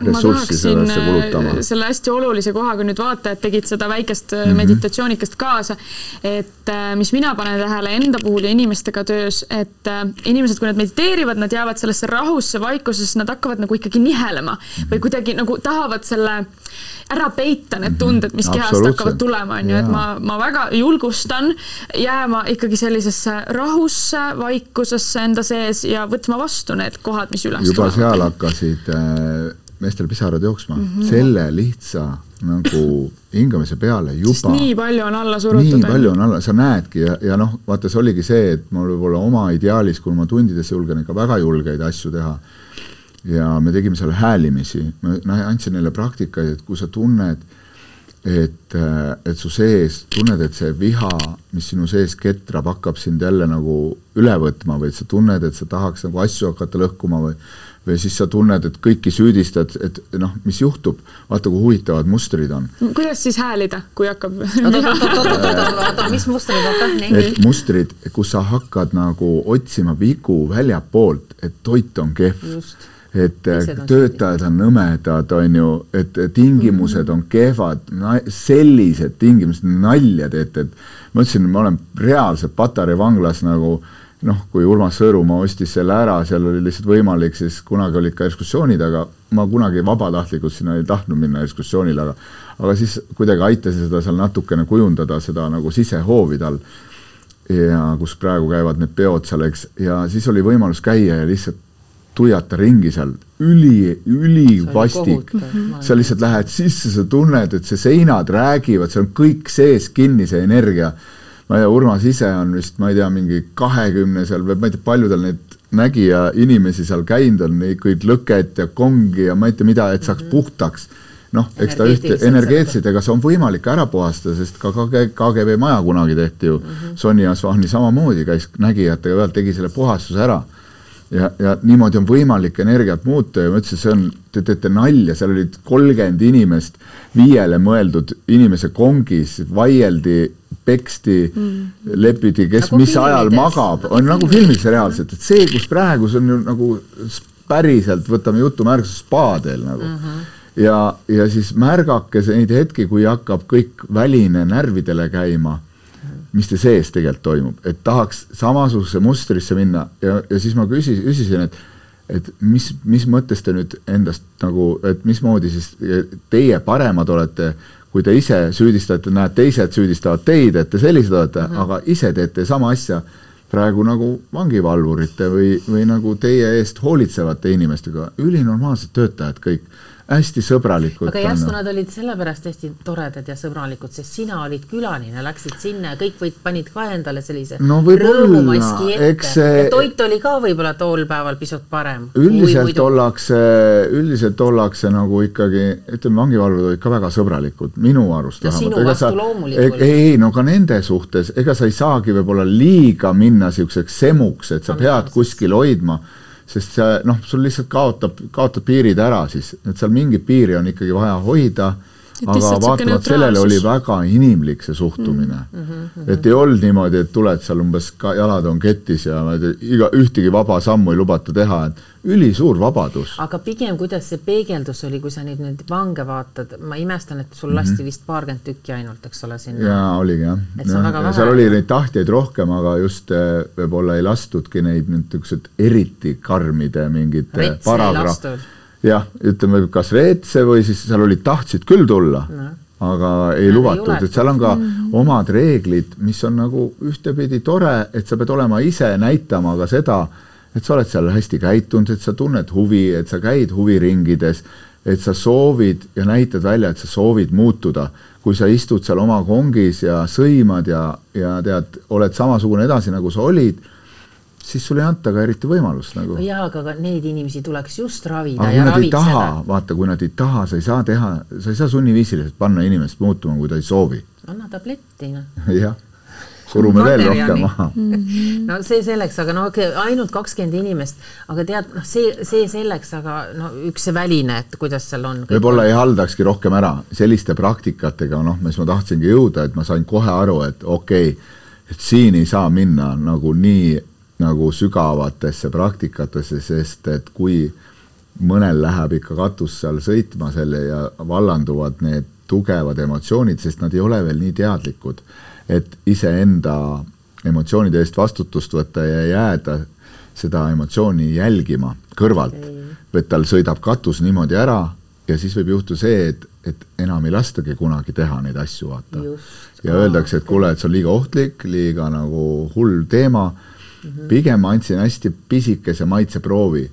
ressurssi sellesse äh, selle hästi olulise kohaga nüüd vaatajad tegid seda väikest mm -hmm. meditatsioonikest kaasa, et äh, mis mina panen tähele enda puhul ja inimestega töös, et inimesed, kui nad mediteerivad, nad jäävad sellesse rahusse, vaikusesse, nad hakkavad nagu ikkagi nihelema -hmm. või kuidagi nagu tahavad selle ära peita need tunded, mis kehast hakkavad tulema, on ju, et ma, ma väga julgustan jääma ikkagi sellisesse rahusse, vaikusesse enda sees ja võtma vastu need kohad, mis üles juba tulevad. seal hakkasid äh meestel pisarad jooksma mm, -hmm. selle lihtsa nagu hingamise peale juba. sest nii palju on alla surutud. nii palju on alla, sa näedki ja, ja noh, vaata, see oligi see, et mul võib-olla oma ideaalis, kui ma tundides julgen ikka väga julgeid asju teha, ja me tegime seal häälimisi, ma andsin neile praktikaid, et kui sa tunned, et, et su sees, tunned, et see viha, mis sinu sees ketrab, hakkab sind jälle nagu üle võtma või et sa tunned, et sa tahaks nagu asju hakata lõhkuma või või siis sa tunned, et kõiki süüdistad, et noh, mis juhtub, vaata kui huvitavad mustrid on. kuidas siis häälida, kui hakkab mis mustrid, nii. et mustrid, kus sa hakkad nagu otsima vigu väljapoolt, et toit on kehv. Et on töötajad on nõmedad, on ju, et tingimused on kehvad, sellised tingimused, nalja teete, et ma ütlesin, ma olen reaalselt Patarei vanglas nagu äh, noh, kui Urmas Sõõrumaa ostis selle ära, seal oli lihtsalt võimalik, siis kunagi olid ka ekskursioonid, aga ma kunagi vabatahtlikult sinna ei tahtnud minna ekskursioonile, aga aga siis kuidagi aitasin seda seal natukene kujundada, seda nagu sisehoovi tal. ja kus praegu käivad need peod seal, eks, ja siis oli võimalus käia ja lihtsalt tuiata ringi seal, üli, ülivastik. sa lihtsalt lähed sisse, sa tunned, et see seinad räägivad, seal on kõik sees kinni, see energia ma ei tea, Urmas ise on vist, ma ei tea, mingi kahekümne seal või ma ei tea, palju tal neid nägija inimesi seal käinud on, kõik lõket ja kongi ja ma ei tea mida, et saaks mm -hmm. puhtaks. noh, eks ta ühte energeetiliselt, ega see on võimalik ära puhastada, sest ka KG, KGB maja kunagi tehti ju mm -hmm. Sonja Asvani samamoodi käis nägijatega pealt, tegi selle puhastuse ära ja, ja niimoodi on võimalik energiat muuta ja ma ütlesin, see on, te teete nalja, seal olid kolmkümmend inimest viiele mõeldud inimese kongis, vaieldi peksti mm., lepiti, kes nagu mis ajal magab, on nagu filmis reaalselt, et see, kus praegu see on ju nagu päriselt, võtame jutumärkuse spaadel nagu mm. -hmm ja, ja siis märgake neid hetki, kui hakkab kõik väline närvidele käima, mis te sees tegelikult toimub, et tahaks samasugusesse mustrisse minna ja, ja siis ma küsis, küsisin, et et mis, mis mõttes te nüüd endast nagu, et mismoodi siis teie paremad olete kui te ise süüdistate, näed, teised süüdistavad teid, et te sellised olete mm, -hmm. aga ise teete sama asja praegu nagu vangivalvurite või, või nagu teie eest hoolitsevate inimestega, ülinormaalsed töötajad kõik hästi sõbralikud. aga järsku nad olid sellepärast hästi toredad ja sõbralikud, sest sina olid külaline, läksid sinna ja kõik võid, panid ka endale sellise no, rõõmumaski ette see... ja toit oli ka võib-olla tol päeval pisut parem. üldiselt ollakse, üldiselt ollakse nagu ikkagi, ütleme, vangivalvurid olid ka väga sõbralikud, minu arust ja vähemalt. sinu vastu loomulikult. ei, ei, no ka nende suhtes, ega sa ei saagi võib-olla liiga minna niisuguseks semuks, et sa no, pead kuskil hoidma sest see noh, sul lihtsalt kaotab, kaotab piirid ära siis, et seal mingit piiri on ikkagi vaja hoida aga vaatamata sellele oli väga inimlik see suhtumine mm. -hmm. et ei olnud niimoodi, et tuled seal umbes jalad on ketis ja iga, ühtegi vaba sammu ei lubata teha, et ülisuur vabadus. aga pigem, kuidas see peegeldus oli, kui sa nüüd neid vange vaatad, ma imestan, et sul lasti vist paarkümmend tükki ainult, eks ole, sinna. Mhm. jaa, oligi jah. Vähe. seal oli neid tahtjaid rohkem, aga just eh, võib-olla ei lastudki neid niisugused eriti karmide ei lastud. Jah, ütleme kas reetse või siis seal olid, tahtsid küll tulla No. aga ei ei lubatud, et seal on ka omad reeglid, mis on nagu ühtepidi tore, et sa pead olema ise näitama ka seda, et sa oled seal hästi käitunud, et sa tunned huvi, et sa käid huviringides, et sa soovid ja näitad välja, et sa soovid muutuda. kui sa istud seal oma kongis ja sõimad ja, ja tead, oled samasugune edasi, nagu sa olid, siis sulle ei anta ka eriti võimalust nagu jaa, aga ka neid inimesi tuleks just ravida aga kui ja nad ei taha ravitseda., vaata, kui nad ei taha, sa ei saa teha, sa ei saa sunniviisiliselt panna inimest muutuma, kui ta ei soovi. anna tabletti, noh. *laughs* jah, surume veel rohkem maha. *laughs* *laughs* no see selleks, aga no okei, ainult kakskümmend inimest, aga tead, noh, see, see selleks, aga no üks see väline, et kuidas seal on. võib-olla ei haldakski rohkem ära selliste praktikatega, noh, mis ma tahtsingi jõuda, et ma sain kohe aru, et okei okay,, et siin ei saa minna nagu nii nagu sügavatesse praktikatesse, sest et kui mõnel läheb ikka katus seal sõitma selle ja vallanduvad need tugevad emotsioonid, sest nad ei ole veel nii teadlikud, et iseenda emotsioonide eest vastutust võtta ja jääda seda emotsiooni jälgima kõrvalt okay., et tal sõidab katus niimoodi ära ja siis võib juhtuda see, et, et enam ei lastagi kunagi teha neid asju, vaata. ja öeldakse, et kuule, et see on liiga ohtlik, liiga nagu hull teema. -hmm. pigem andsin hästi pisikese maitseproovi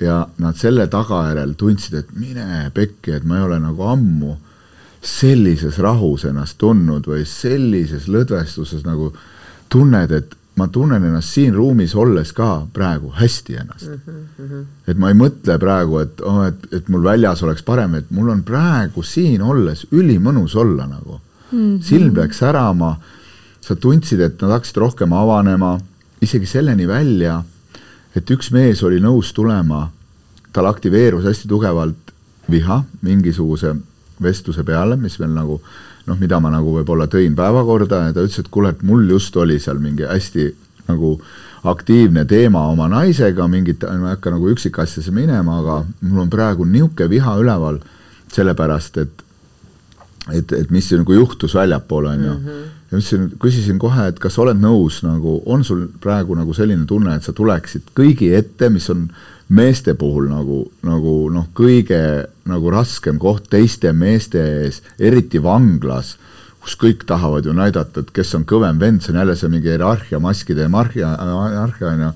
ja nad selle tagajärjel tundsid, et mine pekki, et ma ei ole nagu ammu sellises rahus ennast tundnud või sellises lõdvestuses nagu tunned, et ma tunnen ennast siin ruumis olles ka praegu hästi ennast mm. -hmm. et ma ei mõtle praegu, et oh,, et, et mul väljas oleks parem, et mul on praegu siin olles ülimõnus olla nagu mm. -hmm. silm peaks särama, sa tundsid, et nad hakkasid rohkem avanema, isegi selleni välja, et üks mees oli nõus tulema, tal aktiveerus hästi tugevalt viha mingisuguse vestluse peale, mis veel nagu noh, mida ma nagu võib-olla tõin päevakorda ja ta ütles, et kuule, et mul just oli seal mingi hästi nagu aktiivne teema oma naisega, mingit, ma ei hakka nagu üksikasjasse minema, aga mul on praegu niisugune viha üleval, sellepärast et et, et mis nagu juhtus väljapoole, on ju. Ja ütlesin, küsisin kohe, et kas oled nõus nagu, on sul praegu nagu selline tunne, et sa tuleksid kõigi ette, mis on meeste puhul nagu, nagu noh, kõige nagu raskem koht teiste meeste ees, eriti vanglas, kus kõik tahavad ju näidata, et kes on kõvem vend, see on jälle see mingi hierarhia, maskide hierarhia, hierarhia on ju,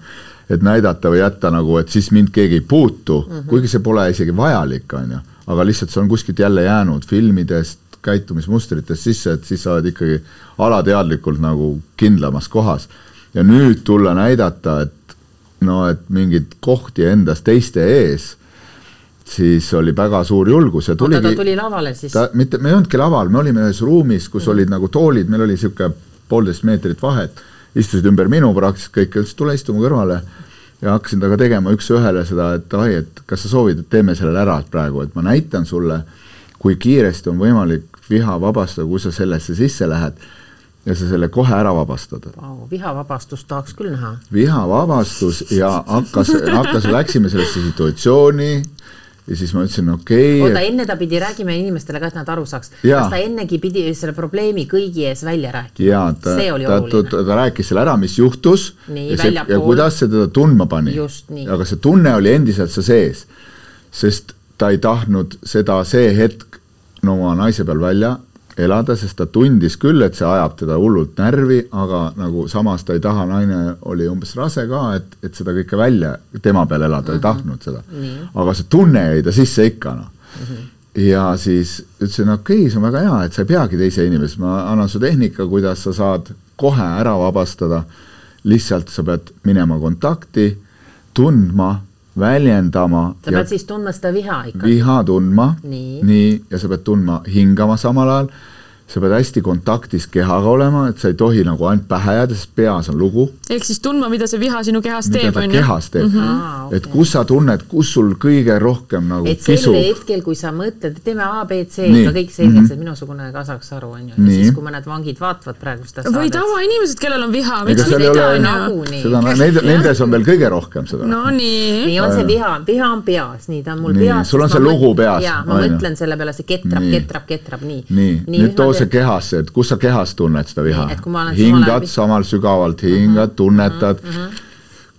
et näidata või jätta nagu, et siis mind keegi ei puutu mm, -hmm. kuigi see pole isegi vajalik, on ju, aga lihtsalt see on kuskilt jälle jäänud filmidest, käitumismustritest sisse, et siis sa oled ikkagi alateadlikult nagu kindlamas kohas. ja nüüd tulla näidata, et no et mingeid kohti endas teiste ees, siis oli väga suur julgus ja tuligi. ta tuli lavale siis? ta mitte, me ei olnudki laval, me olime ühes ruumis, kus mm. olid nagu toolid, meil oli niisugune poolteist meetrit vahet, istusid ümber minu praktiliselt kõik, ütles tule istu mu kõrvale ja hakkasin temaga tegema üks-ühele seda, et davai, et kas sa soovid, et teeme selle ära praegu, et ma näitan sulle, kui kiiresti on võimalik viha vabastada, kui sa sellesse sisse lähed ja sa selle kohe ära vabastad wow,. vihavabastust tahaks küll näha. vihavabastus ja hakkas, hakkas, läksime sellesse situatsiooni ja siis ma ütlesin, okei okay,. oota, enne ta pidi, räägime inimestele ka, et nad aru saaks. kas ta ennegi pidi selle probleemi kõigi ees välja rääkima? jaa, ta, ta, ta, ta, ta rääkis selle ära, mis juhtus nii, ja, see, ja kuidas see teda tundma pani. aga see tunne oli endiselt seal sees, sest ta ei tahtnud seda see hetk no oma naise peal välja elada, sest ta tundis küll, et see ajab teda hullult närvi, aga nagu samas ta ei taha, naine oli umbes rase ka, et, et seda kõike välja tema peal elada mm, -hmm. ei tahtnud seda. aga see tunne jäi ta sisse ikka noh mm. -hmm. ja siis ütlesin, okei okay,, see on väga hea, et sa ei peagi teise inimese, ma annan su tehnika, kuidas sa saad kohe ära vabastada. lihtsalt sa pead minema kontakti, tundma väljendama. sa pead siis tundma seda viha ikka? viha tundma, nii, nii, ja sa pead tundma hingama samal ajal, sa pead hästi kontaktis kehaga olema, et sa ei tohi nagu ainult pähe jääda, sest peas on lugu. ehk siis tundma, mida see viha sinu kehas teeb, on ju? kehas teeb mm. -hmm. et okei. kus sa tunned, kus sul kõige rohkem nagu et sel kisub. hetkel, kui sa mõtled, et teeme A, B, C, Nii. ka kõik selgeks mm. -hmm. et minusugune ka saaks aru, on ju. ja siis, kui mõned vangid vaatavad praegu seda või tavainimesed, kellel on viha, miks mitte, ole on ju? seda, neid, nendes on veel kõige rohkem seda no.. nii. nii on see viha, viha on peas, nii ta on mul Nii, peas. sul on see lugu peas, jaa, ma mõtlen selle peale, see ketrab, ketrab, ketrab, nii. nii, nii, nüüd too see kehasse, et kus sa kehas tunned seda viha hingad samal sügavalt, hingad, tunnetad mm. -hmm.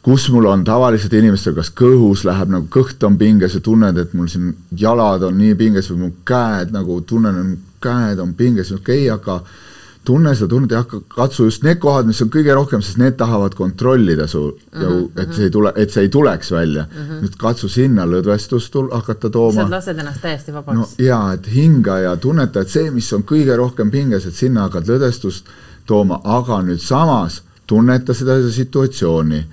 kus mul on tavaliselt inimestel, kas kõhus läheb nagu kõht on pinges ja tunned, et mul siin jalad on nii pinges või mu käed nagu tunnen, käed on pinges, okei okay,, aga tunne seda tunnet ja hakka, katsu just need kohad, mis on kõige rohkem, sest need tahavad kontrollida su mm, -hmm. et see ei tule, et see ei tuleks välja mm. -hmm. nüüd katsu sinna lõdvestust tul- hakata tooma sa lased ennast täiesti vabaks no jaa, et hinga ja tunneta, et see, mis on kõige rohkem pinges, et sinna hakkad lõdvestust tooma, aga nüüd samas tunneta seda situatsiooni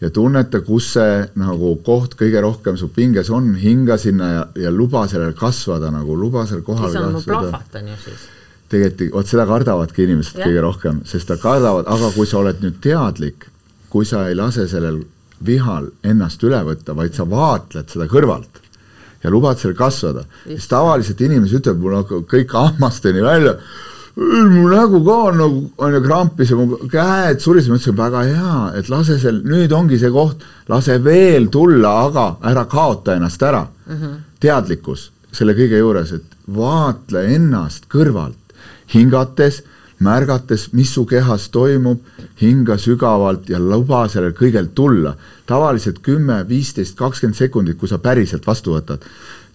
ja tunneta, kus see nagu koht kõige rohkem su pinges on, hinga sinna ja, ja luba sellel kasvada nagu, luba seal kohal siis on mu kasvada plahvatan ju siis. tegelikult, vot seda kardavadki inimesed Jah. kõige rohkem, sest nad kardavad, aga kui sa oled nüüd teadlik, kui sa ei lase sellel vihal ennast üle võtta, vaid sa vaatled seda kõrvalt ja lubad seal kasvada, siis tavaliselt inimesed ütlevad, mul hakkab kõik hammasteni välja, mu nägu ka on nagu, on ju krampis ja mu käed surisevad, ma ütlesin väga hea, et lase seal, nüüd ongi see koht, lase veel tulla, aga ära kaota ennast ära mm. -hmm. teadlikkus selle kõige juures, et vaatle ennast kõrvalt, hingates, märgates, mis su kehas toimub, hinga sügavalt ja luba sellel kõigel tulla. tavaliselt kümme, viisteist, kakskümmend sekundit, kui sa päriselt vastu võtad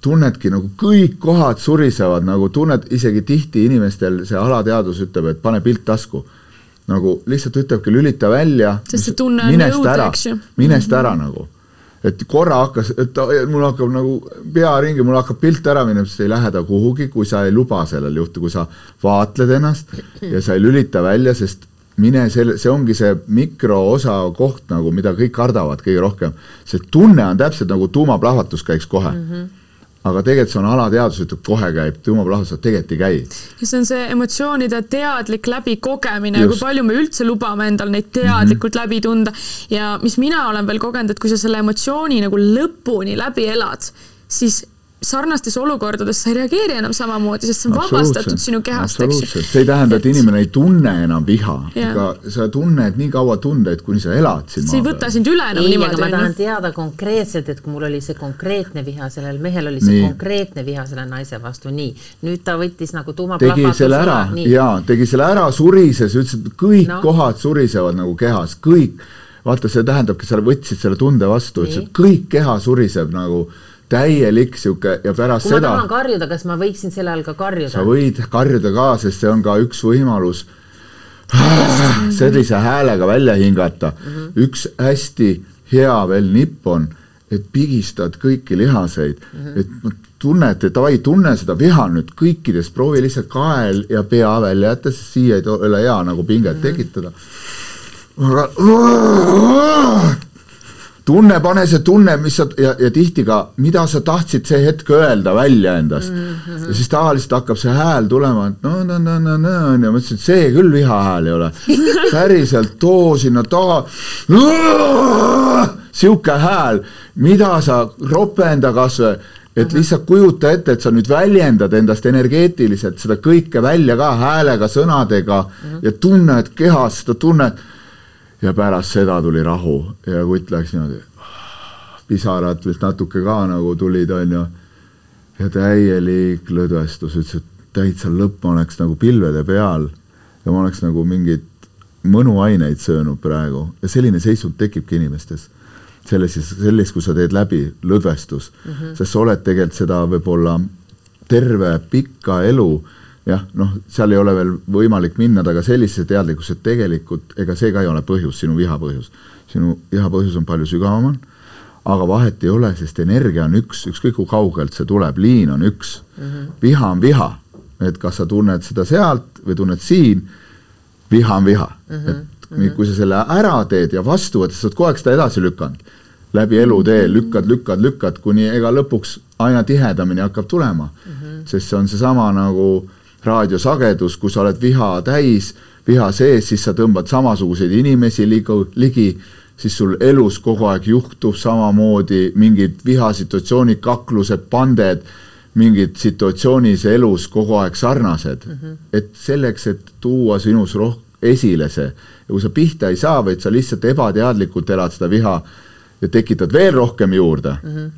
tunnedki nagu kõik kohad surisevad, nagu tunned isegi tihti inimestel see alateadvus ütleb, et pane pilt tasku. nagu lihtsalt ütlebki, lülita välja. Sest see tunne on jõud, eks ju. minest ära nagu. Et korra hakkas, et ta, mul hakkab nagu pea ringi, mul hakkab pilt ära minema, sest ei lähe ta kuhugi, kui sa ei luba sellel juhtu, kui sa vaatled ennast ja sa ei lülita välja, sest mine selle, see ongi see mikroosa koht nagu, mida kõik kardavad kõige rohkem. see tunne on täpselt nagu tuumaplahvatus käiks kohe mm. -hmm aga tegelikult see on alateadvus, ütleb kohe käib, tuumaplahvatus, aga tegelikult ei käi. ja see on see emotsioonide teadlik läbikogemine, kui palju me üldse lubame endal neid teadlikult mm -hmm. läbi tunda ja mis mina olen veel kogenud, et kui sa selle emotsiooni nagu lõpuni läbi elad, siis sarnastes olukordades sa ei reageeri enam samamoodi, sest see on vabastatud sinu kehast, eks ju. see ei tähenda, et inimene ei tunne enam viha, Jaa. aga sa tunned nii kaua tundeid, kuni sa elad siin see ei võta sind üle enam ei, aga niimoodi, ma on tahan ju. teada konkreetselt, et kui mul oli see konkreetne viha, sellel mehel oli see Nii. konkreetne viha selle naise vastu, nii. nüüd ta võttis nagu tegi tuumaplahvatuse selle ära ja tegi selle ära, surises, ütles, et kõik No. kohad surisevad nagu kehas, kõik. vaata, see tähendabki, sa võtsid selle tunde vastu, ütles, Nii. et kõik keha suriseb nagu täielik sihuke ja pärast kui ma seda tahan karjuda, kas ma võiksin selle all ka karjuda sa? võid karjuda ka, sest see on ka üks võimalus *sighs* sellise häälega välja hingata mm. -hmm. üks hästi hea veel nipp on, et pigistad kõiki lihaseid mm, -hmm. et tunned, et davai, tunne seda viha nüüd kõikidest, proovi lihtsalt kael ja pea välja jätta, sest siia ei ole hea nagu pinget mm -hmm. tekitada. tunne, pane see tunne, mis sa ja, ja tihti ka, mida sa tahtsid see hetk öelda välja endast mm. -hmm. ja siis tavaliselt hakkab see hääl tulema, et no, no, no, no, no on ju, ma ütlesin, et see küll viha hääl ei ole. *laughs* päriselt too sinna taha. sihuke hääl, mida sa ropenda kasvõi, et lihtsalt kujuta ette, et sa nüüd väljendad endast energeetiliselt seda kõike välja ka häälega, sõnadega ja tunned kehas seda tunnet ja pärast seda tuli rahu ja kutt läks niimoodi, pisarad vist natuke ka nagu tulid, onju. ja täielik lõdvestus, ütles, et täitsa lõpp, ma oleks nagu pilvede peal ja ma oleks nagu mingeid mõnuaineid söönud praegu. Ja selline seisund tekibki inimestes. Selles, selles, kui sa teed läbi lõdvestus. Mm, -hmm. sest sa oled tegelikult seda võib-olla terve pika elu jah, noh, seal ei ole veel võimalik minna taga sellisesse teadlikkusse, et tegelikult ega see ka ei ole põhjus, sinu viha põhjus. sinu viha põhjus on palju sügavamal, aga vahet ei ole, sest energia on üks, ükskõik kui kaugelt see tuleb, liin on üks mm. -hmm. viha on viha, et kas sa tunned seda sealt või tunned siin, viha on viha mm. -hmm. et mm -hmm. kui sa selle ära teed ja vastu võtad, sa oled kogu aeg seda edasi lükanud läbi elutee lükkad, lükkad, lükkad, kuni ega lõpuks aina tihedamini hakkab tulema mm. -hmm. sest see on seesama nagu raadiosagedus, kui sa oled viha täis, viha sees, siis sa tõmbad samasuguseid inimesi ligu, ligi, siis sul elus kogu aeg juhtub samamoodi mingid vihasituatsioonid, kaklused, panded, mingid situatsioonis elus kogu aeg sarnased mm. -hmm. et selleks, et tuua sinus roh-, esile see ja kui sa pihta ei saa, vaid sa lihtsalt ebateadlikult elad seda viha ja tekitad veel rohkem juurde mm, -hmm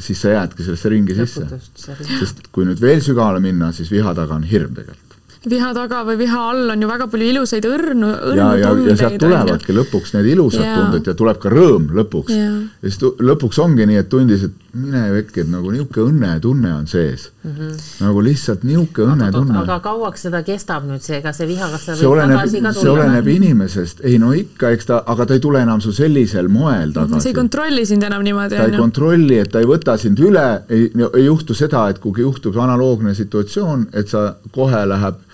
siis sa jäädki sellesse ringi sisse. sest kui nüüd veel sügavale minna, siis viha taga on hirm tegelikult viha taga või viha all on ju väga palju ilusaid õrnu, õrnu ja, ja, ja sealt tulevadki lõpuks need ilusad ja. tunded ja tuleb ka rõõm lõpuks. ja siis lõpuks ongi nii, et tundis, et mine vekki, et nagu niisugune õnnetunne on sees mm. -hmm. nagu lihtsalt niisugune õnnetunne. aga kauaks seda kestab nüüd see, kas see viha, kas ta see oleneb, see oleneb inimesest, ei no ikka, eks ta, aga ta ei tule enam sul sellisel moel tagasi. see ei kontrolli sind enam niimoodi. ta ei kontrolli, et ta ei võta sind üle, ei, ei juhtu seda, et kui juhtub analoogne situatsioon, et sa kohe läheb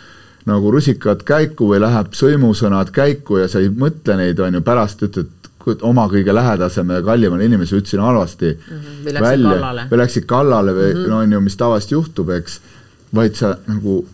nagu rusikad käiku või läheb sõimusõnad käiku ja sa ei mõtle neid, on ju, pärast ütled oma kõige lähedasema ja kallimale inimesele ütlesin halvasti mm -hmm. välja või läksid kallale või mm -hmm. no on ju, mis tavaliselt juhtub, eks, vaid sa nagu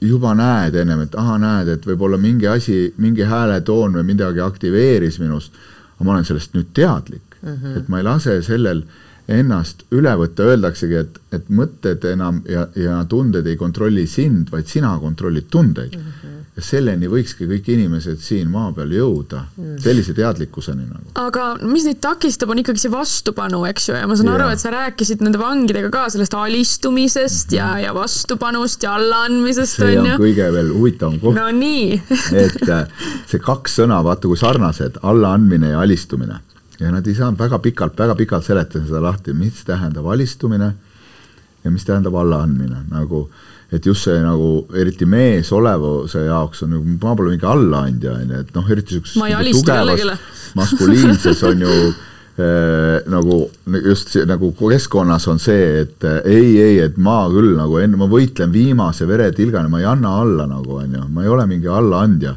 juba näed ennem, et ahah, näed, et võib-olla mingi asi, mingi hääletoon või midagi aktiveeris minust, aga ma olen sellest nüüd teadlik mm, -hmm. et ma ei lase sellel ennast üle võtta, öeldaksegi, et, et mõtted enam ja, ja tunded ei kontrolli sind, vaid sina kontrollid tundeid mm. -hmm. Ja selleni võikski kõik inimesed siin maa peal jõuda mm, sellise teadlikkuseni nagu. aga mis neid takistab, on ikkagi see vastupanu, eks ju, ja ma saan ja. aru, et sa rääkisid nende vangidega ka sellest alistumisest mm -hmm. ja, ja vastupanust ja allaandmisest, on ju. see on kõige veel huvitavam koht. no nii *laughs* et äh, see kaks sõna, vaata kui sarnased, allaandmine ja alistumine ja nad ei saanud väga pikalt, väga pikalt seletada seda lahti, mis tähendab alistumine ja mis tähendab allaandmine, nagu et just see nagu eriti mees olevuse jaoks on nagu, ma pole mingi allaandja, on ju, et noh, eriti niisuguses tugevas maskuliinses on ju äh, nagu just see, nagu keskkonnas on see, et äh, ei, ei, et ma küll nagu enne, ma võitlen viimase veretilgani, ma ei anna alla nagu on ju, ma ei ole mingi allaandja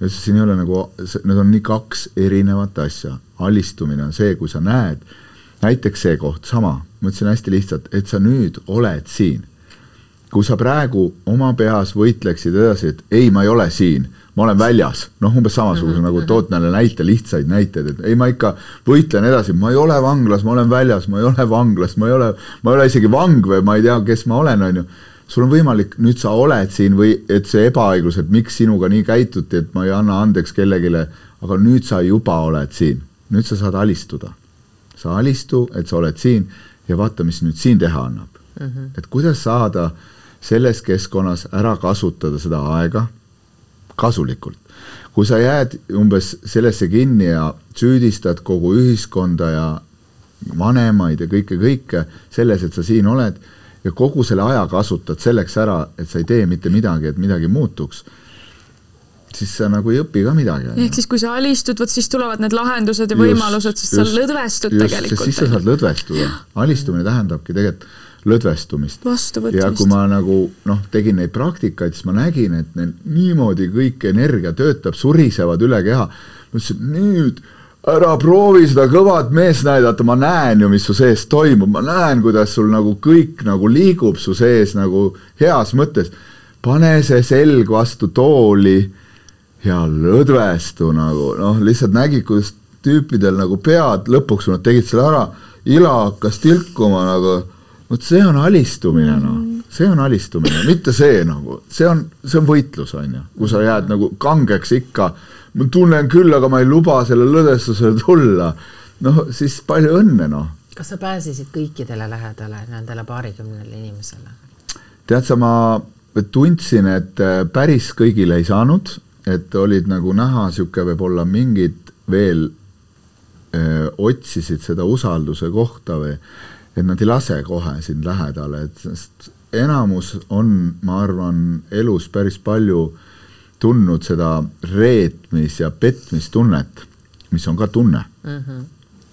ja siin ei ole nagu, need on nii kaks erinevat asja. alistumine on see, kui sa näed, näiteks see koht, sama, ma ütlesin hästi lihtsalt, et sa nüüd oled siin. Kui sa praegu oma peas võitleksid edasi, et ei, ma ei ole siin, ma olen väljas, noh, umbes samasuguse mm -hmm. nagu mhm. tood neile näite, lihtsaid näiteid, et ei, ma ikka võitlen edasi, ma ei ole vanglas, ma olen väljas, ma ei ole vanglas, ma ei ole, ma ei ole isegi vang või ma ei tea, kes ma olen, on ju sul on võimalik, nüüd sa oled siin või et see ebaõiglus, et miks sinuga nii käituti, et ma ei anna andeks kellelegi, aga nüüd sa juba oled siin, nüüd sa saad alistuda. sa alistu, et sa oled siin ja vaata, mis nüüd siin teha annab mm. -hmm. et kuidas saada selles keskkonnas ära kasutada seda aega kasulikult. kui sa jääd umbes sellesse kinni ja süüdistad kogu ühiskonda ja vanemaid ja kõike, kõike selles, et sa siin oled ja kogu selle aja kasutad selleks ära, et sa ei tee mitte midagi, et midagi muutuks, siis sa nagu ei õpi ka midagi. ehk siis, kui sa alistud, vot siis tulevad need lahendused ja võimalused, sest just, sa lõdvestud just, tegelikult. siis sa saad lõdvestuda. alistumine tähendabki tegelikult lõdvestumist. ja kui ma nagu noh, tegin neid praktikaid, siis ma nägin, et neil niimoodi kõik energia töötab, surisevad üle keha. ma ütlesin, nüüd ära proovi seda kõvat meest näidata, ma näen ju, mis su sees toimub, ma näen, kuidas sul nagu kõik nagu liigub su sees nagu heas mõttes. pane see selg vastu tooli ja lõdvestu nagu noh, lihtsalt nägid, kuidas tüüpidel nagu pead, lõpuks nad tegid selle ära, ila hakkas tilkuma nagu, vot see on alistumine noh, see on alistumine, mitte see nagu, see on, see on võitlus, on ju, kui sa jääd nagu kangeks ikka ma tunnen küll, aga ma ei luba sellele lõdvestusele tulla. noh, siis palju õnne, noh. kas sa pääsesid kõikidele lähedale, nendele paarikümnele inimesele? tead sa, ma tundsin, et äh, päris kõigile ei saanud, et olid nagu näha niisugune võib-olla mingid veel öö, äh, otsisid seda usalduse kohta või et nad ei lase kohe sind lähedale, et sest enamus on, ma arvan, elus päris palju tundnud seda reetmis- ja petmistunnet, mis on ka tunne mm. -hmm.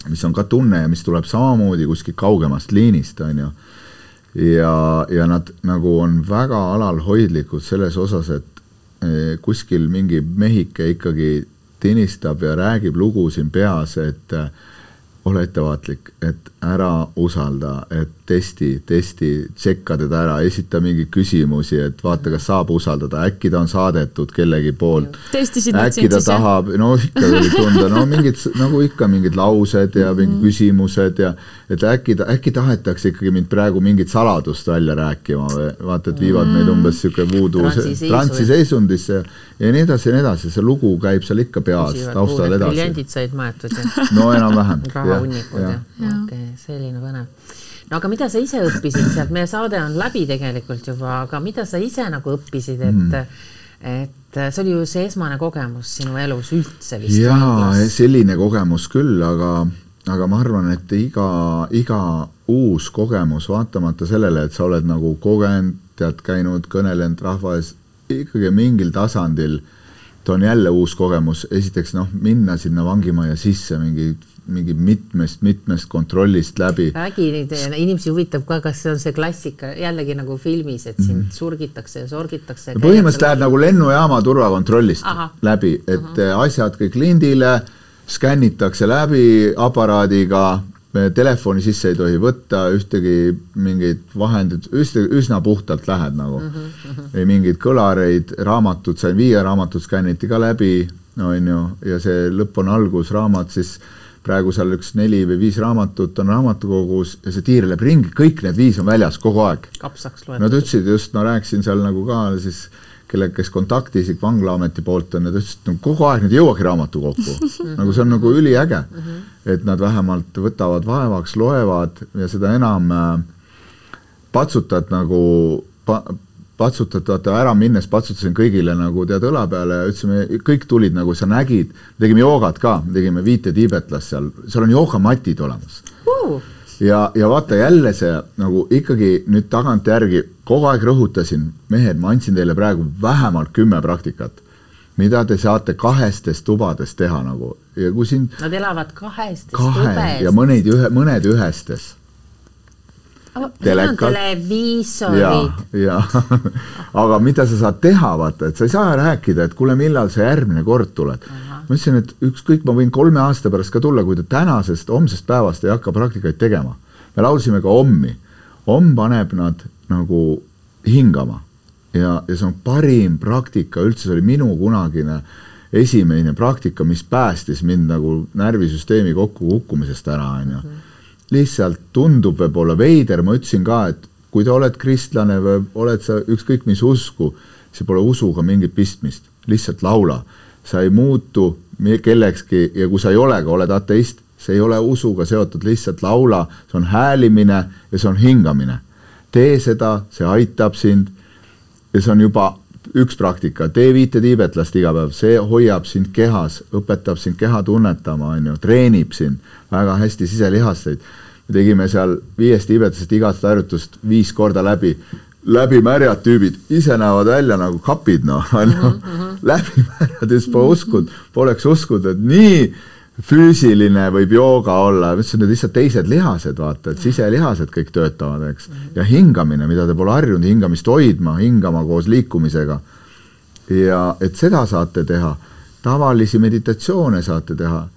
mis on ka tunne ja mis tuleb samamoodi kuskilt kaugemast liinist, on ju. ja, ja nad nagu on väga alalhoidlikud selles osas, et eh, kuskil mingi mehike ikkagi tinistab ja räägib lugu siin peas, et äh, ole ettevaatlik, et ära usalda, et testi, testi, tšekka teda ära, esita mingeid küsimusi, et vaata, kas saab usaldada, äkki ta on saadetud kellegi poolt. äkki ta tahab, no ikka tuli tunda, no mingid nagu ikka mingid laused ja mingid Mhm. küsimused ja et äkki ta, äkki tahetakse ikkagi mind praegu mingit saladust välja rääkima või vaata, et viivad meid Mhm. umbes sihuke voodoo Transiseisu. transiseisundisse ja nii edasi ja nii edasi, see lugu käib seal ikka peas taustal edasi. briljandid said maetud ja no enam-vähem. *laughs* rahahunnikud ja, ja. okei okay,, selline põnev. No aga mida sa ise õppisid sealt, meie saade on läbi tegelikult juba, aga mida sa ise nagu õppisid, et mm. et see oli ju see esmane kogemus sinu elus üldse vist jaa, vanglas. selline kogemus küll, aga, aga ma arvan, et iga, iga uus kogemus, vaatamata sellele, et sa oled nagu kogenud, tead, käinud, kõnelenud rahva ees, ikkagi mingil tasandil ta on jälle uus kogemus, esiteks noh, minna sinna vangimajja sisse mingi, mingi mitmest-mitmest kontrollist läbi räägi nüüd, inimesi huvitab ka, kas see on see klassika jällegi nagu filmis, et sind surgitakse ja sorgitakse. põhimõtteliselt lähed nagu lennujaama turvakontrollist Ahah. läbi, et uh asjad kõik lindile, skännitakse läbi aparaadiga, telefoni sisse ei tohi võtta, ühtegi mingeid vahendeid, üsna, puhtalt lähed nagu mm. -hmm. ei mingeid kõlareid, raamatud sain viie raamatut skänniti ka läbi, on ju, ja see lõpp on algusraamat, siis praegu seal üks neli või viis raamatut on raamatukogus ja see tiirleb ringi, kõik need viis on väljas kogu aeg. Kapsaks Nad loetud. ütlesid just, ma rääkisin seal nagu ka siis kellega, kes kontaktisik Vanglaameti poolt on, nad ütlesid, et no kogu aeg nad ei jõuagi raamatukokku. *laughs* Nagu see on nagu üliäge, et nad vähemalt võtavad vaevaks, loevad ja seda enam äh, patsutad nagu pa,, patsutad, vaata ära minnes patsutasin kõigile nagu tead õla peale ja ütlesime, kõik tulid nagu sa nägid, tegime joogat ka, tegime viite tiibetlast seal, seal on joogamatid olemas. Ja, ja vaata jälle see nagu ikkagi nüüd tagantjärgi kogu aeg rõhutasin, mehed, ma andsin teile praegu vähemalt kümme praktikat, mida te saate kahestes tubades teha nagu. Ja kui siin Nad elavad kahestes kahe tubes ja. mõneid ühe, mõned ühestes telekad. ja televiisorid., ja *laughs* aga mida sa saad teha, vaata, et sa ei saa rääkida, et kuule, millal sa järgmine kord tuled. ma ütlesin, et ükskõik, ma võin kolme aasta pärast ka tulla, kui te tänasest, homsest päevast ei hakka praktikaid tegema. me laulsime ka Ommi. Omm paneb nad nagu hingama ja, ja see on parim praktika üldse, see oli minu kunagine esimene praktika, mis päästis mind nagu närvisüsteemi kokkukukkumisest ära, onju lihtsalt tundub võib-olla veider, ma ütlesin ka, et kui te oled kristlane või oled sa ükskõik mis usku, see pole usuga mingit pistmist, lihtsalt laula. sa ei muutu kellekski ja kui sa ei ole ka, oled ateist, see ei ole usuga seotud, lihtsalt laula, see on häälimine ja see on hingamine. tee seda, see aitab sind ja see on juba üks praktika, tee viite tiibetlast iga päev, see hoiab sind kehas, õpetab sind keha tunnetama, on ju, treenib sind väga hästi siselihasteid. me tegime seal viiest tiibetlasest igat harjutust viis korda läbi, läbimärjad tüübid, ise näevad välja nagu kapid, noh, on ju, läbimärjad, siis pole uskunud, poleks uskunud, et nii füüsiline võib jooga olla, ma ütlesin, need lihtsalt teised lihased, vaata, et siselihased kõik töötavad, eks. ja hingamine, mida te pole harjunud hingamist hoidma, hingama koos liikumisega. ja et seda saate teha, tavalisi meditatsioone saate teha,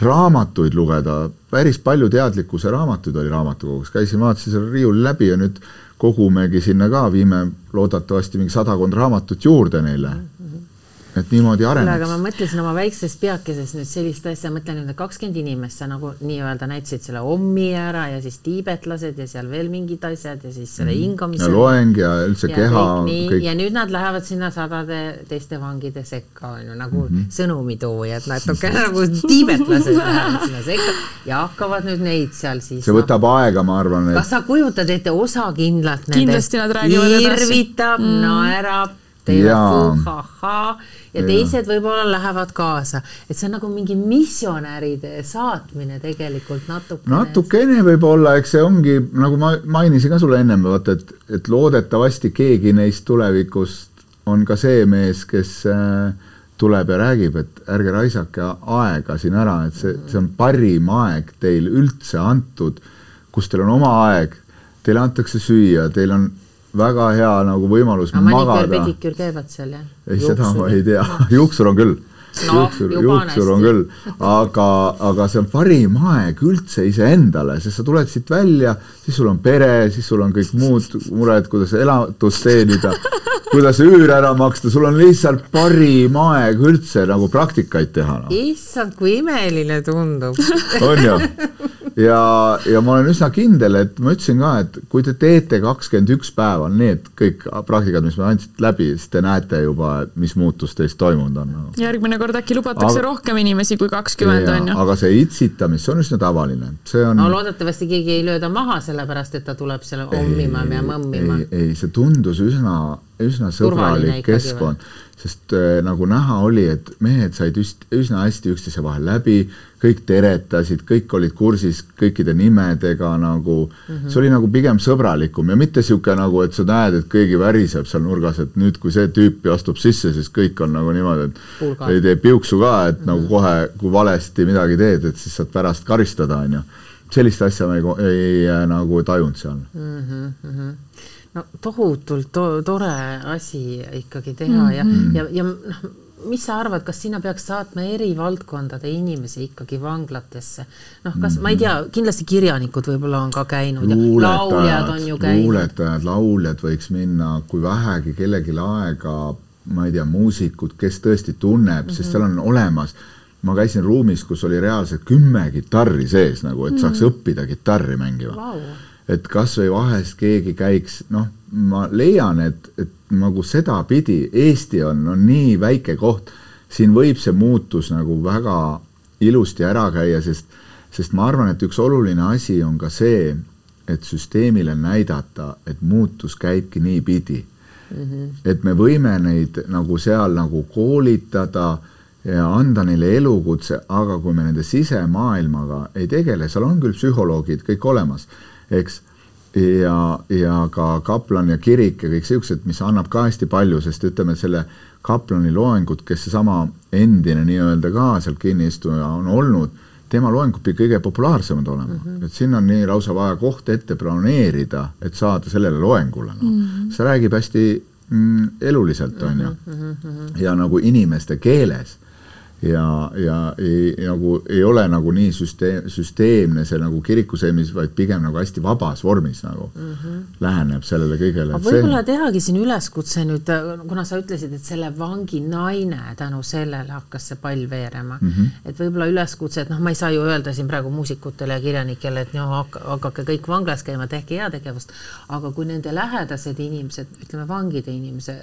raamatuid lugeda, päris palju teadlikkuse raamatuid oli raamatukogus, käisin, vaatasin selle riiuli läbi ja nüüd kogumegi sinna ka, viime loodetavasti mingi sadakond raamatut juurde neile. Et niimoodi kuule, aga areneks ma mõtlesin oma väikses peakeses nüüd sellist asja, mõtlen nüüd kakskümmend inimest, sa nagu nii-öelda näitasid selle ommi ära ja siis tiibetlased ja seal veel mingid asjad ja siis selle hingamise. Mhm. ja loeng ja üldse ja keha kõik ja nüüd nad lähevad sinna sadade teiste vangide sekka on ju nagu mm. -hmm. sõnumitoojad natuke nagu tiibetlased lähevad sinna sekka ja hakkavad nüüd neid seal siis. see võtab aega, ma arvan, kas et sa kujutad ette osa kindlalt Kindlasti nad räägivad edasi. irvitab mm., naerab, teevad Jaa. fu-ha-ha ja Jaa. teised võib-olla lähevad kaasa, et see on nagu mingi missionäride saatmine tegelikult natukene. natukene võib-olla, eks see ongi, nagu ma mainisin ka sulle ennem, vaata, et, et loodetavasti keegi neist tulevikust on ka see mees, kes äh, tuleb ja räägib, et ärge raisake aega siin ära, et see, see on parim aeg teil üldse antud, kus teil on oma aeg, teile antakse süüa, teil on väga hea nagu võimalus maniküür, magada. pediküür käivad seal jah? ei, seda ma ei tea, *laughs* juuksur on küll. no juuksur, juuksur on küll, aga, aga see on parim aeg üldse iseendale, sest sa tuled siit välja, siis sul on pere, siis sul on kõik muud mured, kuidas elatust teenida, *laughs* kuidas üür ära maksta, sul on lihtsalt parim aeg üldse nagu praktikaid teha no.. issand, kui imeline tundub. on ju? *laughs* ja, ja ma olen üsna kindel, et ma ütlesin ka, et kui te teete kakskümmend üks päeva need kõik praktikad, mis me andsite läbi, siis te näete juba, mis muutus teis toimunud on no.. järgmine kord äkki lubatakse Aga- rohkem inimesi kui kakskümmend on ju. aga see itsitamine, see on üsna tavaline, see on no loodetavasti keegi ei lööda maha, sellepärast et ta tuleb selle ommima ja mõmmima. ei, ei, see tundus üsna, üsna sõbralik keskkond, sest äh, nagu näha oli, et mehed said üst, üsna hästi üksteise vahel läbi, kõik teretasid, kõik olid kursis kõikide nimedega nagu mm, Mhm. -hmm. see oli nagu pigem sõbralikum ja mitte niisugune nagu, et sa näed, et keegi väriseb seal nurgas, et nüüd, kui see tüüp astub sisse, siis kõik on nagu niimoodi, et Pulgas. ei tee piuksu ka, et mm Mhm. -hmm. nagu kohe, kui valesti midagi teed, et siis saad pärast karistada, on ju. sellist asja me ei, ei äh, nagu tajunud seal no tohutult to tore asi ikkagi teha ja mm, -hmm. ja, ja noh, mis sa arvad, kas sinna peaks saatma eri valdkondade inimesi ikkagi vanglatesse? noh, kas ma ei tea, kindlasti kirjanikud võib-olla on ka käinud ja lauljad on ju käinud. luuletajad, lauljad võiks minna, kui vähegi kellelgi aega, ma ei tea, muusikud, kes tõesti tunneb mm, -hmm. sest seal on olemas ma käisin ruumis, kus oli reaalselt kümme kitarri sees nagu, et saaks õppida kitarri mängima Vau. Et kasvõi vahest keegi käiks, noh, ma leian, et, et nagu sedapidi Eesti on, on nii väike koht, siin võib see muutus nagu väga ilusti ära käia, sest, sest ma arvan, et üks oluline asi on ka see, et süsteemile näidata, et muutus käibki niipidi mm. -hmm. et me võime neid nagu seal nagu koolitada ja anda neile elukutse, aga kui me nende sisemaailmaga ei tegele, seal on küll psühholoogid kõik olemas, eks, ja, ja ka kaplan ja kirik ja kõik siuksed, mis annab ka hästi palju, sest ütleme, selle kaplani loengut, kes seesama endine nii-öelda ka seal kinnistuja on olnud, tema loengud pidid kõige populaarsemad olema mm, -hmm. et sinna on nii lausa vaja koht ette broneerida, et saada sellele loengule no. mm. -hmm. see räägib hästi mm, eluliselt, on ju, ja nagu inimeste keeles ja, ja ei, nagu ei ole nagu nii süsteem, süsteemne see nagu kirikuseimis, vaid pigem nagu hästi vabas vormis nagu mm -hmm. läheneb sellele kõigele. võib-olla tehagi siin üleskutse nüüd, kuna sa ütlesid, et selle vangi naine tänu sellele hakkas see pall veerema mm, -hmm. et võib-olla üleskutse, et noh, ma ei saa ju öelda siin praegu muusikutele ja kirjanikele, et noh, hakake kõik vanglas käima, tehke heategevust, aga kui nende lähedased inimesed, ütleme vangide inimese,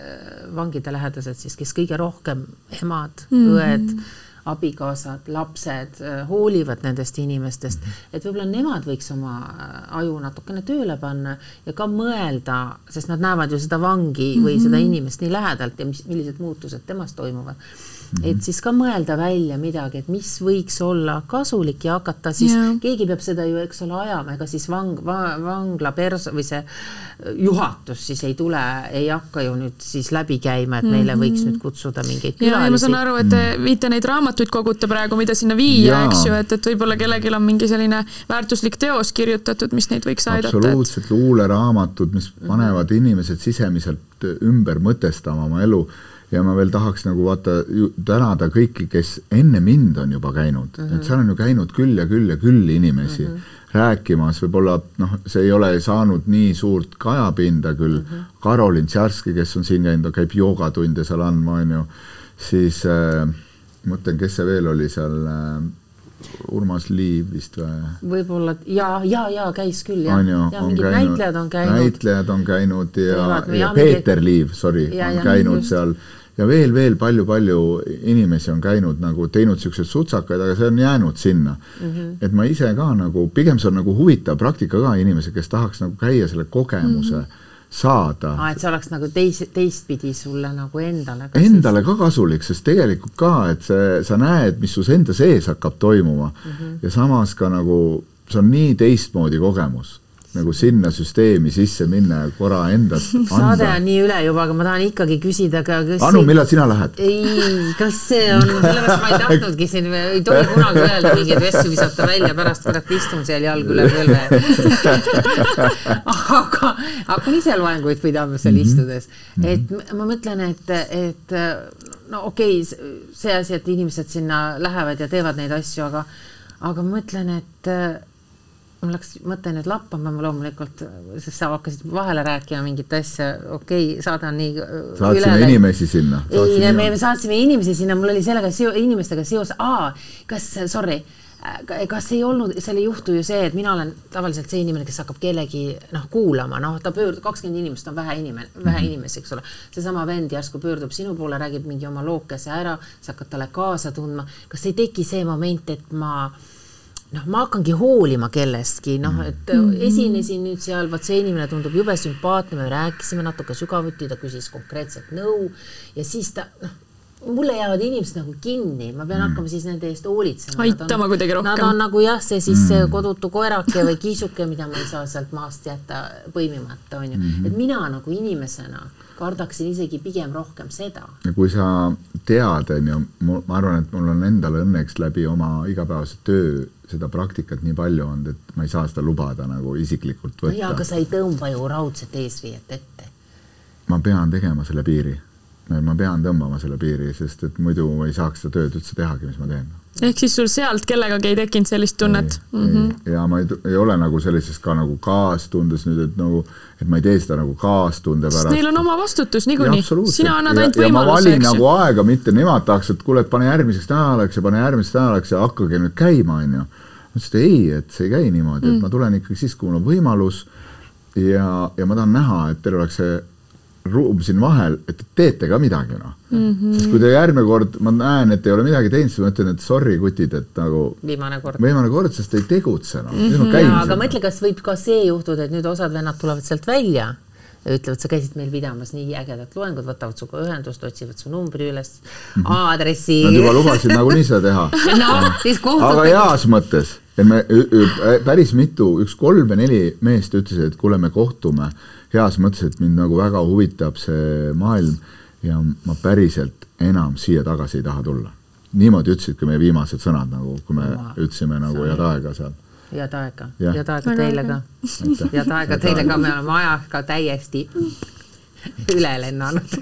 vangide lähedased siis, kes kõige rohkem emad mm, -hmm. õed abikaasad, lapsed äh, hoolivad nendest inimestest, et võib-olla nemad võiks oma äh, aju natukene tööle panna ja ka mõelda, sest nad näevad ju seda vangi või seda inimest nii lähedalt ja mis, millised muutused temas toimuvad. Et siis ka mõelda välja midagi, et mis võiks olla kasulik ja hakata siis Jaa., keegi peab seda ju, eks ole, ajama, ega siis vang va,, vangla pers- või see juhatus siis ei tule, ei hakka ju nüüd siis läbi käima, et meile võiks nüüd kutsuda mingeid ja ma saan külalisi. aru, et te viite neid raamatuid kogute praegu, mida sinna viia, eks ju, et, et võib-olla kellelgi on mingi selline väärtuslik teos kirjutatud, mis neid võiks aidata, et absoluutselt luuleraamatud, mis panevad inimesed sisemiselt ümber mõtestama oma elu ja ma veel tahaks nagu vaata tänada kõiki, kes enne mind on juba käinud mm, -hmm. et seal on ju käinud küll ja küll ja küll inimesi mm -hmm. rääkimas, võib-olla noh, see ei ole saanud nii suurt kajapinda küll mm, -hmm. Karolin Tšarski, kes on siin käinud, käib joogatunde seal andma, on ju, siis äh, mõtlen, kes see veel oli seal äh,, Urmas Liiv vist või? võib-olla ja, ja, ja käis küll jah ja on mingid käinud, näitlejad on käinud. näitlejad on käinud ja, ja, ja ja mingi- Peeter Liiv, sorry, Ja- on ja käinud just. seal ja veel, veel palju-palju inimesi on käinud nagu teinud siukseid sutsakaid, aga see on jäänud sinna mm. -hmm. et ma ise ka nagu, pigem see on nagu huvitav praktika ka inimesed, kes tahaks nagu käia selle kogemuse mm -hmm. saada aa, et see oleks nagu teis-, teistpidi sulle nagu endale ka endale ka kasulik, sest tegelikult ka, et see, sa näed, mis sus enda sees hakkab toimuma mm -hmm. ja samas ka nagu see on nii teistmoodi kogemus, nagu sinna süsteemi sisse minna ja korra endast *laughs* saade anda on. nii üle juba, aga ma tahan ikkagi küsida ka, Anu, millal sina lähed? ei, kas see *laughs* on, sellepärast ma ei tahtnudki siin, ei tohi kunagi öelda *laughs* mingeid asju visata välja, pärast kurat istun seal jalg üle põlve. aga hakkan ise loenguid pidama seal istudes, et m- ma mõtlen, et, et no okei okay,, see asi, et inimesed sinna lähevad ja teevad neid asju, aga, aga ma mõtlen, et mul läks mõte nüüd lappama loomulikult, sest sa hakkasid vahele rääkima mingit asja, okei okay,, saade on nii äh, saatsime üle, inimesi sinna. ei, me saatsime inimesi sinna, mul oli sellega seo-, inimestega seos, aa, kas, sorry Äh, kas ei olnud, seal ei juhtu ju see, et mina olen tavaliselt see inimene, kes hakkab kellegi noh, kuulama, noh, ta pöördub, kakskümmend inimest on vähe inimene, vähe mhm. inimesi, eks ole. seesama vend järsku pöördub sinu poole, räägib mingi oma lookese ära, sa hakkad talle kaasa tundma. kas ei teki see moment, et ma noh, ma hakkangi hoolima kellestki, noh, et mm -hmm. esinesin nüüd seal, vot see inimene tundub jube sümpaatne, me rääkisime natuke sügavuti, ta küsis konkreetset nõu ja siis ta noh mulle jäävad inimesed nagu kinni, ma pean mm. hakkama siis nende eest hoolitsema. aitama kuidagi rohkem. Nad on nagu jah, see siis mm. see kodutu koerake või kiisuke, mida ma ei saa sealt maast jätta põimimata, onju mm. -hmm. et mina nagu inimesena kardaksin isegi pigem rohkem seda. ja kui sa tead, onju, ma arvan, et mul on endal õnneks läbi oma igapäevase töö seda praktikat nii palju olnud, et ma ei saa seda lubada nagu isiklikult võtta. jaa, aga sa ei tõmba ju raudset eesviiet ette. ma pean tegema selle piiri ma pean tõmbama selle piiri, sest et muidu ei saaks seda tööd üldse tehagi, mis ma teen. ehk siis sul sealt kellegagi ei tekkinud sellist tunnet? Mm -hmm. ja ma ei, ei ole nagu sellises ka nagu kaastundes nüüd, et nagu, et ma ei tee seda nagu kaastunde pärast. Neil on oma vastutus niikuinii, sina annad ainult võimaluse, eks ju. ma valin nagu aega, mitte nemad tahaks, et kuule, et pane järgmiseks nädalaks ja pane järgmiseks nädalaks ja hakake nüüd käima, onju. ma ütlesin, et ei, et see ei käi niimoodi mm., et ma tulen ikkagi siis, kui mul on võimalus ja, ja ma tahan näha, et teil oleks see ruum siin vahel, et te teete ka midagi, noh mm -hmm.. sest kui te järgmine kord, ma näen, et ei ole midagi teinud, siis ma ütlen, et sorry, kutid, et nagu viimane kord, viimane kord, sest ei tegutse enam no. mm. -hmm. aga mõtle, kas võib ka see juhtuda, et nüüd osad vennad tulevad sealt välja ja ütlevad, sa käisid meil pidamas nii ägedat loengut, võtavad sinuga ühendust, otsivad su numbri üles mm, -hmm. aadressi. Nad juba lubasid nagunii seda teha *laughs* no, aga heas mõttes, et me päris mitu, üks kolm või neli meest ütlesid, et kuule, me kohtume heas mõttes, et mind nagu väga huvitab see maailm ja ma päriselt enam siia tagasi ei taha tulla. niimoodi ütlesidki meie viimased sõnad nagu, kui me wow. ütlesime nagu head aega seal. head aega, head aega teile ka. head aega teile ka, me oleme ajaga täiesti *laughs* üle lennanud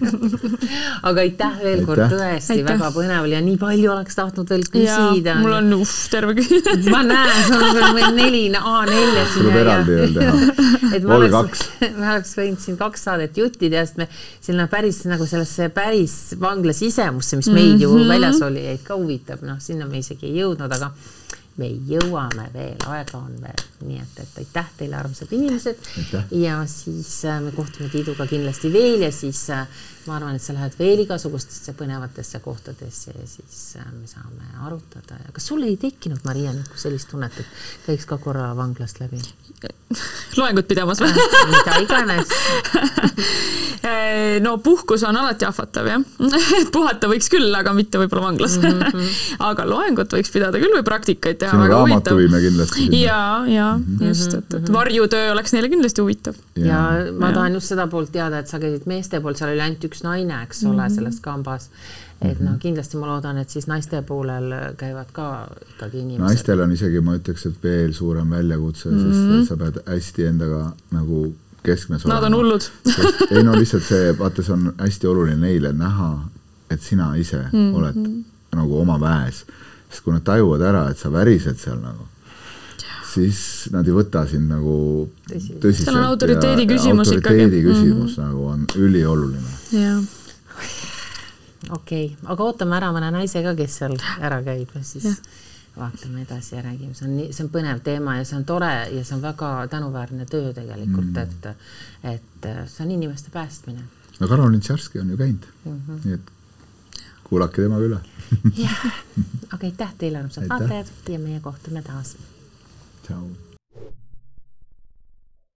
*laughs* aga aitäh veel kord, tõesti aitäh. väga põnev oli ja nii palju oleks tahtnud veel küsida. mul on uff, terve küsimus *laughs* ma näen, sul on veel neli A4-e siin. tuleb eraldi veel teha. Vol kaks. me oleks võinud siin kaks saadet juttida, sest me sinna päris nagu sellesse päris vangla sisemusse, mis meid mm -hmm. ju väljas oli, jäid ka huvitab, noh, sinna me isegi ei jõudnud, aga me jõuame veel, aega on veel, nii et, et aitäh teile, armsad inimesed. ja siis äh, me kohtume Tiiduga kindlasti veel ja siis äh, ma arvan, et sa lähed veel igasugustesse põnevatesse kohtadesse ja siis äh, me saame arutada ja kas sul ei tekkinud, Maria, nagu sellist tunnet, et käiks ka korra vanglast läbi? *laughs* loengut pidamas või? mida iganes no puhkus on alati ahvatlev jah *laughs* puhata võiks küll, aga mitte võib-olla vanglas mm. -hmm. *laughs* aga loengut võiks pidada küll või praktikaid teha. sinu raamatu viime kindlasti. ja, ja mm -hmm. just, et, et varjutöö oleks neile kindlasti huvitav. ja, ja ma ja. tahan just seda poolt teada, et sa käisid meeste poolt, seal oli ainult üks naine, eks ole mm, -hmm. selles kambas et noh, kindlasti ma loodan, et siis naiste poolel käivad ka ikkagi inimesed. naistel on isegi, ma ütleks, et veel suurem väljakutse mm, -hmm. sest mhm. sa pead hästi endaga nagu keskmes olema. Nad on hullud ei no lihtsalt see, vaata, see on hästi oluline neile näha, et sina ise mm -hmm. oled nagu oma väes, sest kui nad tajuvad ära, et sa värised seal nagu, siis nad ei võta sind nagu tõsiselt. seal on autoriteedi küsimus ikkagi. autoriteedi küsimus mm -hmm. nagu on ülioluline. jah *laughs* okei okay., aga ootame ära mõne naise ka, kes seal ära käib ja siis ja. vaatame edasi ja räägime, see on nii, see on põnev teema ja see on tore ja see on väga tänuväärne töö tegelikult mm., et, et see on inimeste päästmine. no Karolin Tšarski on ju käinud mm, -hmm. nii et kuulake temaga üle jah, *laughs* aga aitäh teile, armsad vaatajad ja meie kohtume taas. No.